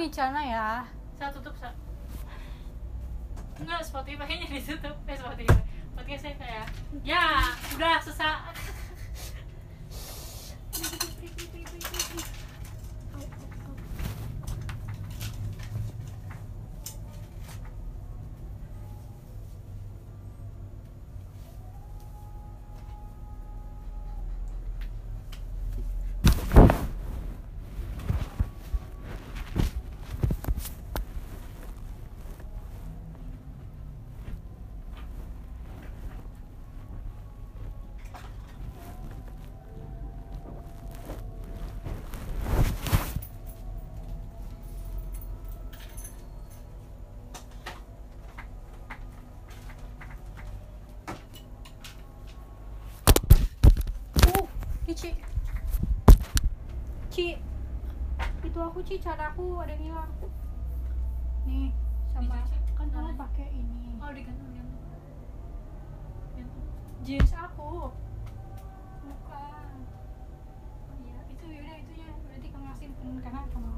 Icana ya. Saya tutup sa. Enggak Spotify-nya ditutup. Eh Spotify. Podcastnya kayak ya udah susah Ci. Ci. Itu aku Ci. Cara aku ada yang hilang. Nih sama Dicuci. kan kamu pakai ini. Oh digantung Yang Jeans aku. Bukan. Oh iya. Itu yaudah itunya. Berarti kemasin karena kamu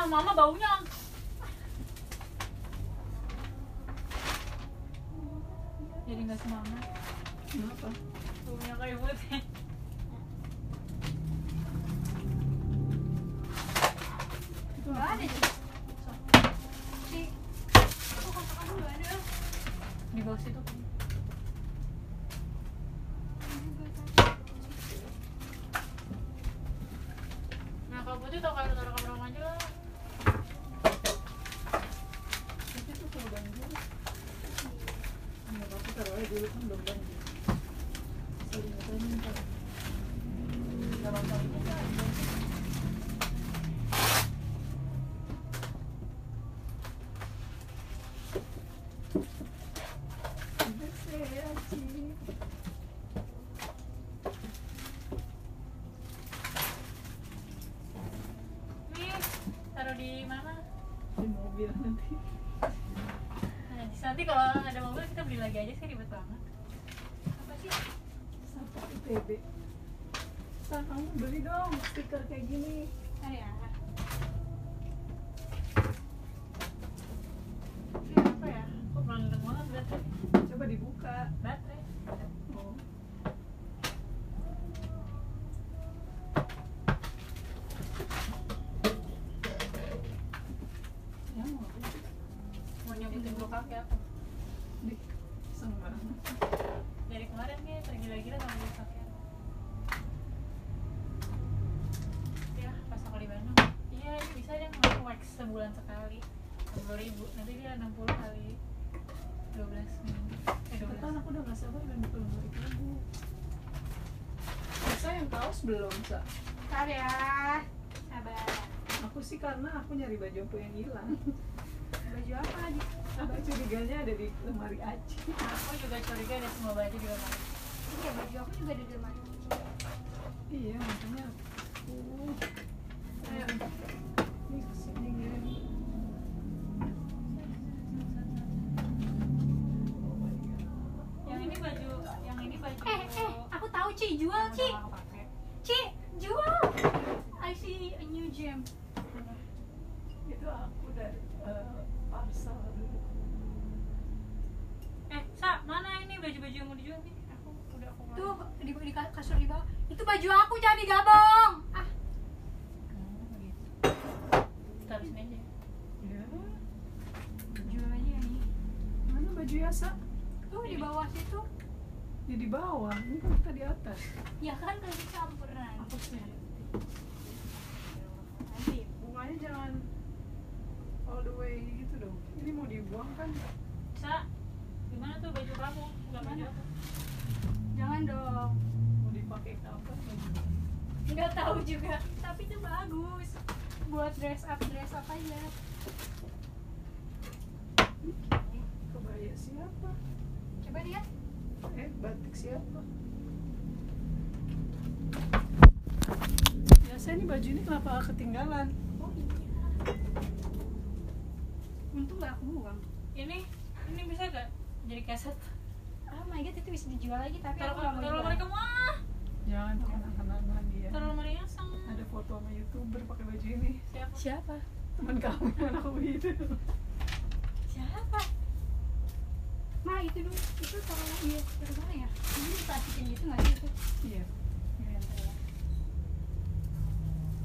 ah mama baunya. Jadi nggak semangat. Kenapa? Baunya kayak putih nah, nanti kalau ada mobil kita beli lagi aja sih ribet banget apa sih? Sampai PB. Sa, kamu beli dong stiker kayak gini ribu. Nanti dia 60 kali 12 minggu. Eh, 12. Cepetan aku udah gak sabar dan belum balik lagi. Sa yang kaos belum, Sa. Bentar ya sabar Aku sih karena aku nyari baju aku yang hilang. baju apa Aku curiganya ada di lemari Aci. Aku juga curiga ada semua baju di lemari. iya baju aku juga ada di lemari Iya, makanya aku. Ayo. Ini ke sini gini. Yang ini baju, yang ini baju. eh eh aku tahu Ci jual Ci yang aku pakai. Ci jual I see a new gem Itu aku dari eh, parcel dulu. Eh, Sa, mana ini baju-baju yang mau dijual nih? Aku udah aku tuh di, di kasur di bawah itu baju aku jangan digabung ah Oh, gitu. Taruh sini aja. Ya. jual aja nih Mana baju Yasa? tuh di bawah situ Ya di bawah. Ini kan kita di atas. ya kan kasih nanti Bunganya jangan all the way gitu dong. Ini mau dibuang kan? Sa, gimana tuh baju kamu? Enggak baju aku. jangan dong Mau dipakai kapan? nggak tahu juga tapi itu bagus buat dress up dress up aja Kebaya siapa? coba lihat Eh, batik siapa? Baju ini kenapa ketinggalan? oh iya untung nggak aku buang Ini, ini bisa gak jadi keset? oh my god itu bisa dijual lagi tapi Taruh aku nggak mau taruh lemari kamu ah. Jangan kenang-kenang lagi ya. Taruh lemari Yasang. Ada foto sama youtuber pakai baju ini. Siapa? siapa Teman kamu yang aku itu. siapa Ma itu dulu itu taruh iya taruh mana ya ini plastikin gitu nggak sih itu Iya. Iya, ntar ya.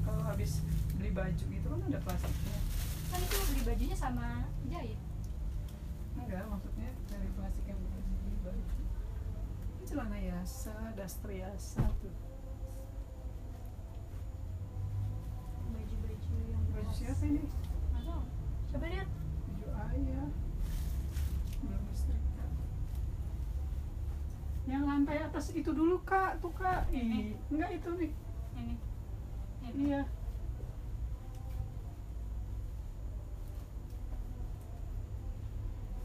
Kalau habis beli baju gitu kan ada plastiknya. kan itu beli bajunya sama jahit Enggak, maksudnya dari plastik yang bukan beli baju. Ini celana Yasa, daster Yasa tuh. baju-baju yang Baju siapa ini? Tahu. coba lihat Baju ayah. Belum disetrika. Yang lantai atas itu dulu kak, tuh kak. Ini. Enggak itu nih. Ini. Ini. Iya.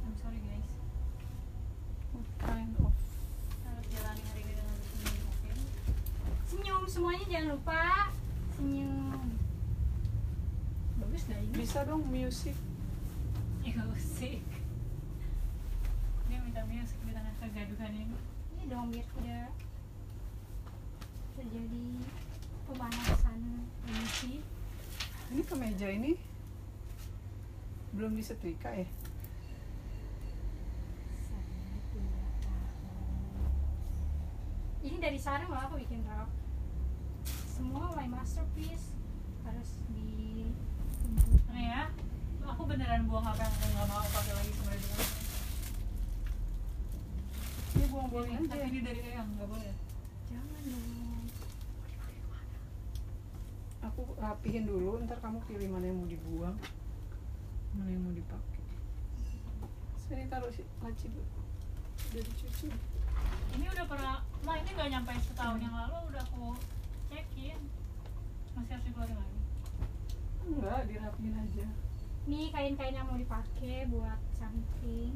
I'm sorry guys. What kind of Harus jalani hari ini dengan senyum, oke? senyum semuanya jangan lupa senyum bagus gak ini bisa dong music Musik. Dia minta musik di tengah kegaduhan ini. ini dong biar tidak terjadi pemanasan emisi. Ini kemeja ini belum disetrika ya? Ini dari sarung loh aku bikin rok. Semua my masterpiece harus di Nih ya, aku beneran buang apa yang aku nggak mau pakai lagi sama dia. Ini buang-buang aja. Tapi ini dari Eyang, nggak boleh. jangan dong aku rapihin dulu ntar kamu pilih mana yang mau dibuang mana yang mau dipakai. Sini taruh si laci dulu. Udah dicuci. Ini udah pernah, mah ini nggak nyampe setahun yang lalu udah aku cekin. Masih harus dikeluarin lagi. enggak dirapihin aja. Nih kain-kain yang mau dipakai buat something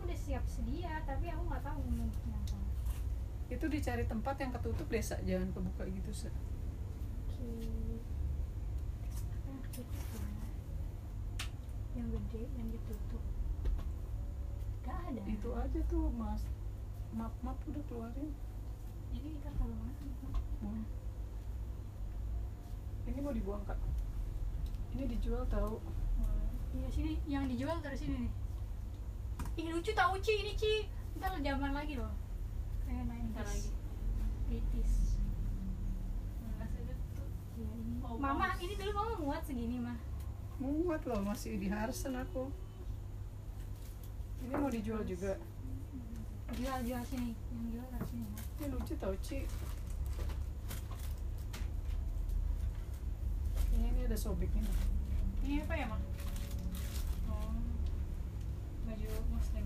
aku udah siap sedia tapi aku nggak tahu mau itu dicari tempat yang ketutup desa jangan kebuka gitu se yang yang gede yang ditutup. Gak ada. Itu aja tuh mas. Map map udah keluarin. Ini kita taruh mana hmm. ini mau dibuang kak. Ini dijual tau iya sini. Yang dijual dari sini nih. Ih lucu tau Ci. Ini Ci. Ntar zaman lagi loh. Kayak 90s 80s Oh, Mama, ini dulu mama muat segini mah. muat loh masih di Harsen aku ini mau dijual juga Jual jual sini, yang jual sini. Ini lucu tau Ci ini, ini ada sobeknya Ini apa ya, Mak? Oh. Baju muslim.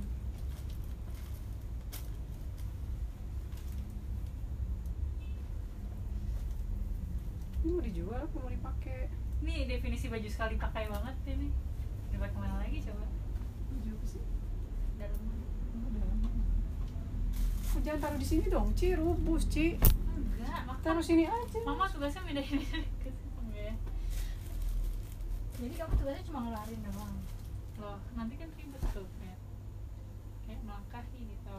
Ini mau dijual apa mau dipakai Ini definisi baju sekali pakai banget ini. Dipakai ke mana lagi coba? baju apa sih Dalam Oh, dalam. Oh, jangan taruh di sini dong Ci rubus Ci Enggak, taruh sini aja Mama tugasnya pindahin ke ya. Jadi kamu tugasnya cuma ngeluarin doang. Loh, nanti kan ribet tuh kayak kayak melangkahi gitu.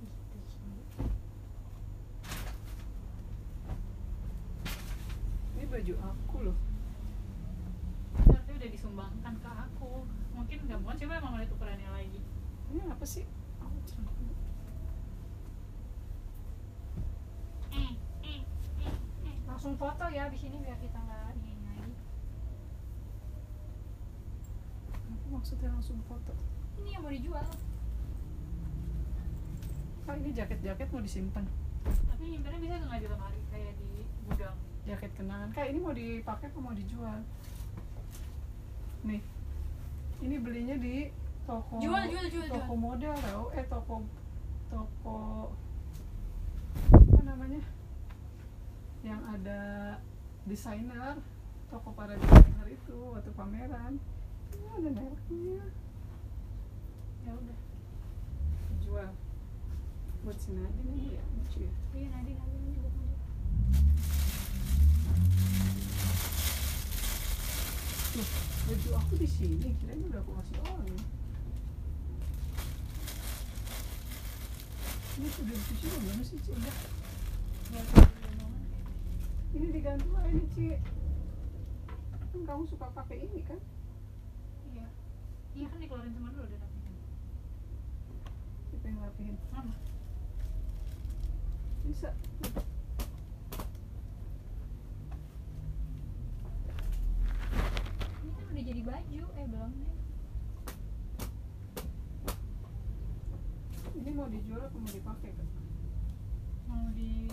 Gitu Ci. ini baju aku loh Berarti udah disumbangkan ke aku. Mungkin nggak mau coba mama lihat ukurannya lagi. ini apa sih. Langsung foto ya di sini biar kita nggak ini lagi. Apa maksudnya langsung foto Ini yang mau dijual. ah ini jaket-jaket mau disimpan Tapi nyimpennya bisa tuh nggak di lemari kayak di gudang. jaket kenangan kak ini mau dipakai apa mau dijual nih ini belinya di toko Jual, jual, jual, toko jual. model tau. Eh toko toko apa namanya? Yang ada desainer. Toko para desainer itu waktu pameran. Ini ada mereknya. Ya udah. jual. Buat si Nadine ini ya lucu ya. Iya nanti buat nanti. Loh, baju aku di sini. Kirain udah aku kasih orang ini sudah dicuci belum mana sih Ci? Udah. Nggak ini digantung aja nih Ci kan kamu suka pakai ini kan Iya. Iya kan dikeluarin sama dulu udah rapihin. kita yang rapihin Mama. bisa Ini kan udah jadi baju, eh belum deh. ini mau dijual apa mau dipakai kan Mau di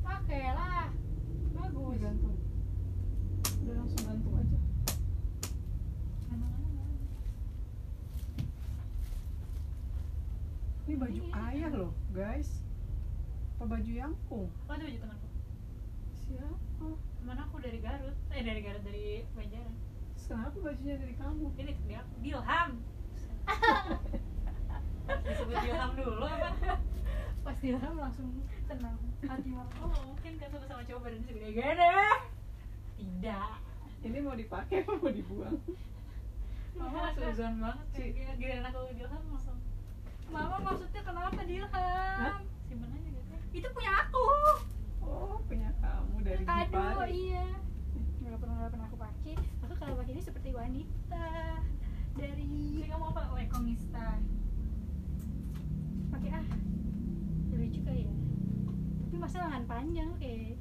Pakai lah. Bagus. digantung udah langsung gantung aja mana-mana mana. ini baju ayah loh guys apa baju yangkung Oh itu baju temanku. siapa Teman aku dari Garut. Eh dari Garut dari Banjaran. Kenapa bajunya dari kamu Ini dia aku. Dilham. Disebut Dilham dulu apa? Pas dirham langsung tenang. Hati mama. Oh mungkin kan sama sama cowok badannya segede-gede. Tidak. ini mau dipakai apa mau dibuang Mama suzon banget gila giliran aku Dilham langsung Mama maksudnya kenapa dirham? simpen aja gitu. Itu punya aku. oh punya kamu dari Kado, Gipari iya. Nggak pernah nggak pernah aku pakai. Aku kalau pakai ini seperti wanita dari Jadi kamu apa? Lekomista. Pakai ah. Lucu kali ya. Tapi masa lengan panjang kayak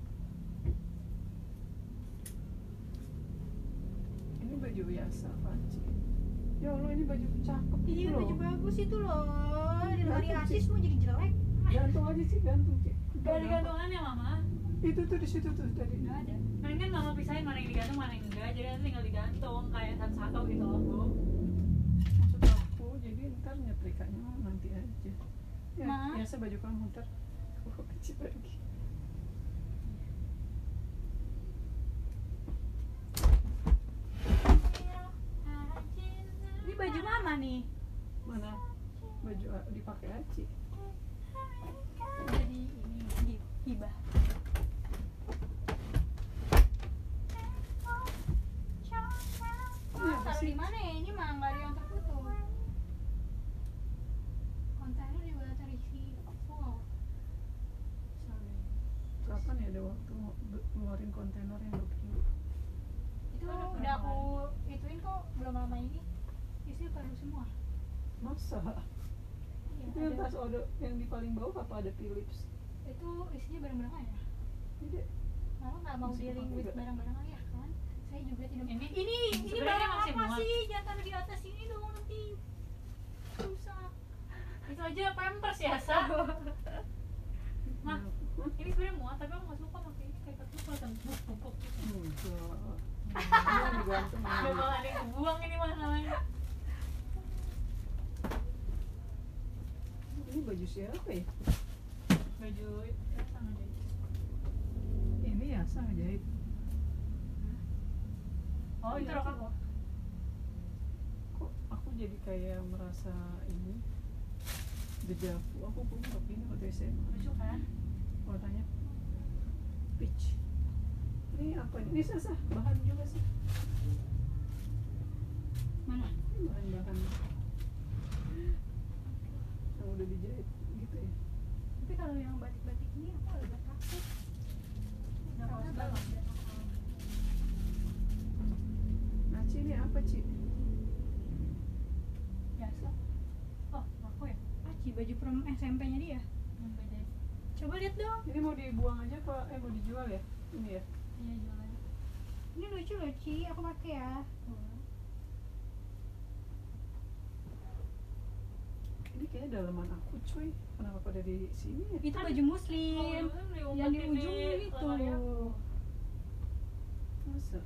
ini baju biasa panci. Ya Allah ini baju cakep iya gitu loh. baju bagus itu loh. Di sih. asis mau jadi jelek. Gantung aja sih gantung sih Gak ada gantungannya mama. itu tuh di situ tuh tadi. Nggak ada. Mendingan mama pisahin mana yang digantung mana yang enggak. Jadi nanti tinggal digantung kayak satu-satu gitu loh bu. maksud aku jadi ntar nyetrikanya ya Ma. biasa baju kamu ntar aku kecil lagi. Ini baju mama nih. Mana? Baju ah, dipakai aja jadi ini hi- hibah. Ah, taruh di mana ya? Ini mah nggak ada yang tertutup. Kontainer juga taruh di sini. Ngeluarin kontainer yang 2 kilo itu Ada udah aku ituin kok belum lama ini. Isinya baru semua. Masa? Iya, itu yang ada. tas order yang di paling bawah apa ada Philips? Itu isinya barang-barang ayah tidak malah nggak mau dealing with barang-barang ayah kan? Saya juga tidak Ini- ini ini barang masih apa muat. sih? Jangan taruh di atas ini dong nanti. Rusak. Itu aja pampers ya sa? Mah ini sebenarnya muat tapi aku nggak suka Udah lagi. malah ada yang kebuang ini mah namanya ini baju siapa ya? Baju ya, ini ya jahit. Oh itu rok aku kok aku jadi kayak merasa ini? Dejavu aku punya rok ini waktu SMA lucu kan? Warnanya peach ini apa ini? Ini sah sah. Bahan juga sih. Mana? Ini bahan-bahan yang udah dijahit gitu ya. Tapi kalau yang batik-batik ini aku agak takut Udah kaos bagus. nah Ci, ini apa Ci? biasa. Oh aku ya? Aci baju prom SMP-nya dia. Yang beda coba lihat dong. Ini mau dibuang aja apa eh mau dijual ya? Ini ya iya jualan ini lucu loh Ci. Aku pakai ya. Ini kayaknya dalaman aku cuy. Kenapa pada di sini ya? Itu baju muslim yang di ujung itu. masa?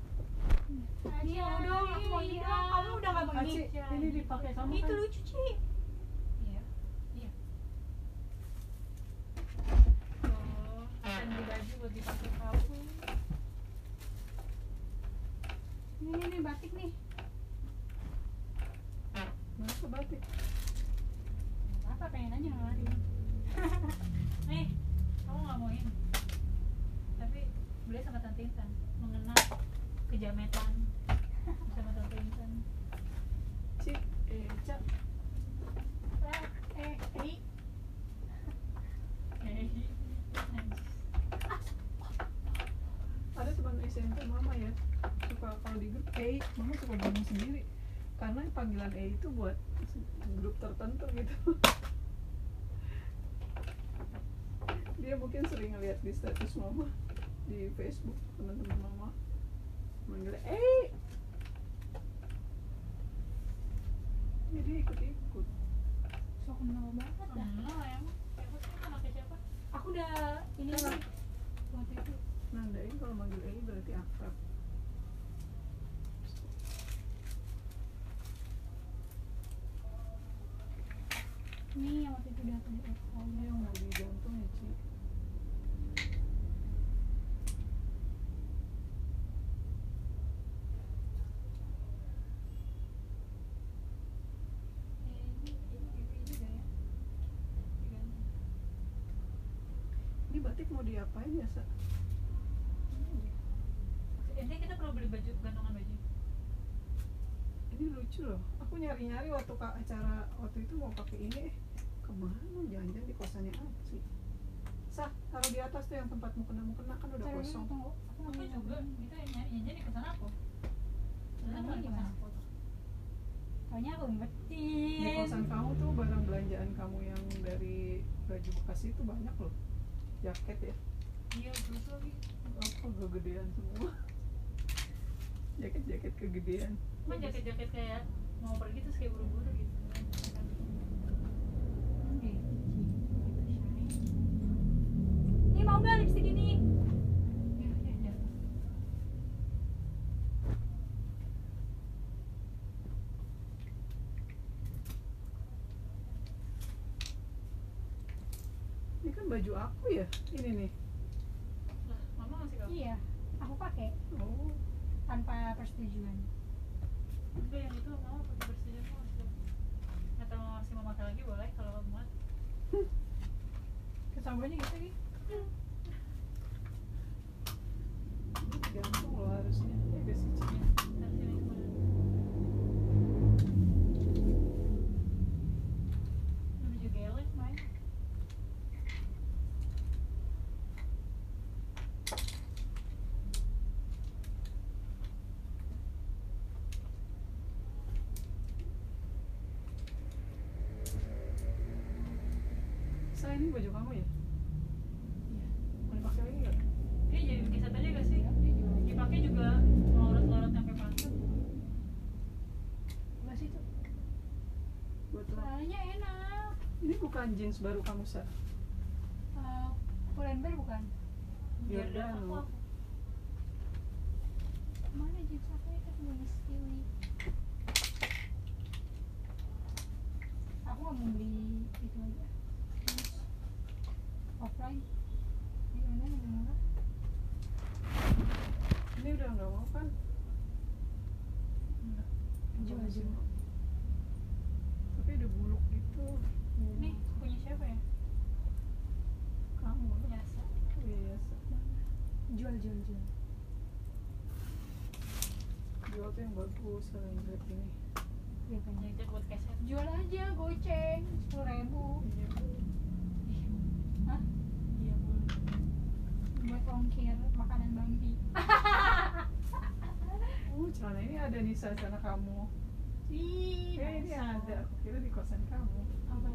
Ini mau dong aku mau ini dong kamu udah nggak mau ini Ci, ini dipakai kamu itu kan lucu Ci. Iya. Iya. Oh dan di baju buat dipakai kamu ini ini batik nih. Masa batik. Apa pengen aja ngeluarin nih kamu nggak mau ini. Tapi beli sama tante Intan. Mengenal kejametan. Sama tante Intan. Ci, eh Ca, eh eh eh eh ada teman SMP mama ya suka kalau di grup E mama suka ngomong sendiri karena panggilan E itu buat grup tertentu gitu. Dia mungkin sering ngeliat di status mama di Facebook teman-teman mama. Manggil E jadi ikut-ikut. So kenal banget dah. Kenal emang siapa sih anaknya siapa? Aku udah ini waktu itu. Nandain kalau manggil E berarti akrab ini yang waktu itu aku di oh ini yang mau digantung ya Ci. Ini ini ya ini batik mau diapain ya Sa? Intinya kita perlu beli baju gantungan baju. Ini lucu loh. Aku nyari-nyari waktu ke acara waktu itu mau pakai ini. eh ke mana? Jangan-jangan di kosannya Aci sah taruh di atas tuh yang tempat mukena mukena kan udah kosong. tunggu. aku aku mau juga kita nyari ya jadi ke sana aku Sebenarnya Kamu bukan gimana? aku Taunya aku di umpetin kosan kamu tuh barang belanjaan kamu yang dari baju bekas itu banyak loh. Jaket ya. Iya terus lagi. Apa kegedean semua? Jaket-jaket kegedean. Kan jaket-jaket kayak mau pergi terus kayak buru-buru gitu Ini mau gak lipstick ini? ya ya ya ini kan baju aku ya ini nih lah mama masih kamu Iya, aku pakai oh tanpa persetujuan. enggak yang itu mama pakai persetujuan kok masih atau mau masih mau pakai lagi boleh kalau muat Kesambunya gitu nih. Ini gantung loh harusnya ya guys Ci. dari sini ke mana menuju gelek main ini baju kamu ya iya mau dipakai lagi nggak Ini jadi kisah aja gak sih? Dipakai juga melorot-lorot sampai pantat. Enggak sih tuh. buat lo Celananya enak. ini bukan jeans baru kamu sa Uh, Pull&Bear bukan? Aku aku. Mana jeans aku itu punya Stewie. Aku nggak mau beli itu aja. Offline. Di murah? ini udah nggak mau kan Enggak. Jual jual. mau. tapi udah buluk gitu Nih, punya siapa ya? kamu lah Biasa. biasa Jual jual jual. jual tuh yang bagus kalau yang grab ini Iya kan? Jajan buat keset. Jual aja goceng sepuluh ribu. iya Hah? Iya, boleh. Buat ongkir makanan Bambi. oh celana ini ada nih Sa, celana kamu Ih, eh ini ada aku kira di kosan kamu Apa?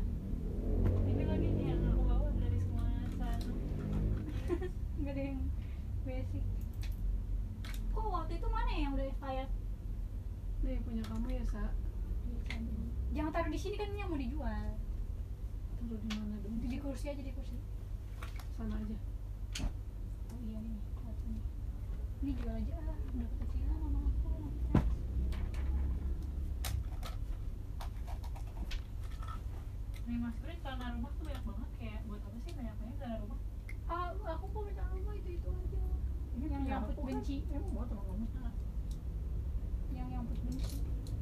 Ini lagi nih yang aku bawa dari semua sana. Enggak ada yang basic. Kok waktu itu mana yang udah expired? nih punya kamu ya sa Jangan taruh di sini kan ini yang mau dijual. taruh di mana dong di kursi aja di kursi. sana aja Oh iya nih, nih. Ini jual aja ah, udah kecilan sama aku. Nih Mas Prin, celana rumah tuh banyak banget kayak buat apa sih banyak-banyak celana rumah? Ah, aku kok minta rumah itu itu aja. Yang punya nyangkut aku kan benci. emang mau sama kamu Yang yang put benci.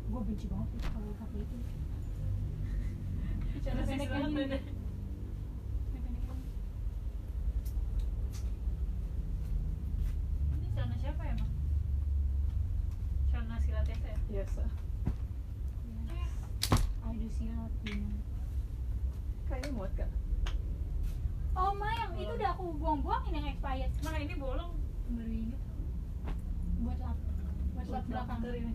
Gue benci banget itu kalau pakai itu. Celana Pendek. Yang celana siapa ya, Mas? Celana silatesa ya? iya sa Yes. Aduh silat gimana? kayaknya muat kak Oh ma yang itu udah aku buang-buangin yang expired Mana ini bolong? Baru inget. buat lap buat lap belakang. Ini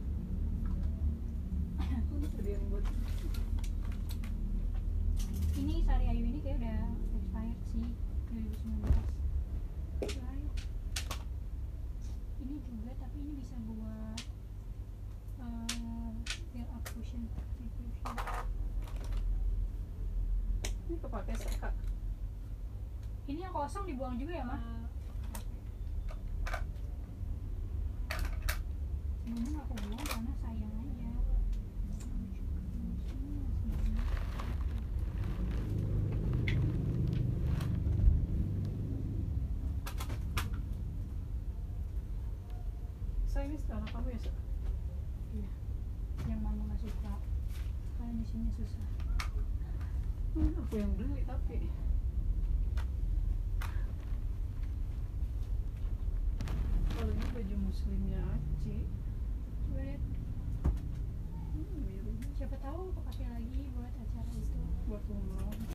Oh, ini tadi yang buat Ini Sari Ayu ini kayak udah expired sih 2019. Expired. Ini juga tapi ini bisa buat uh, fill up cushion. ini kepake sa kak Ini yang kosong dibuang juga ya mah? Sebenarnya aku buang karena sayang aja. sa ini celana kamu ya Iya. Yang mama nggak suka. Karena di sini susah. Hmm, aku yang beli tapi kalau ini baju muslimnya Aci lihat. hmm, biru Siapa tahu kepake lagi buat acara itu. buat umroh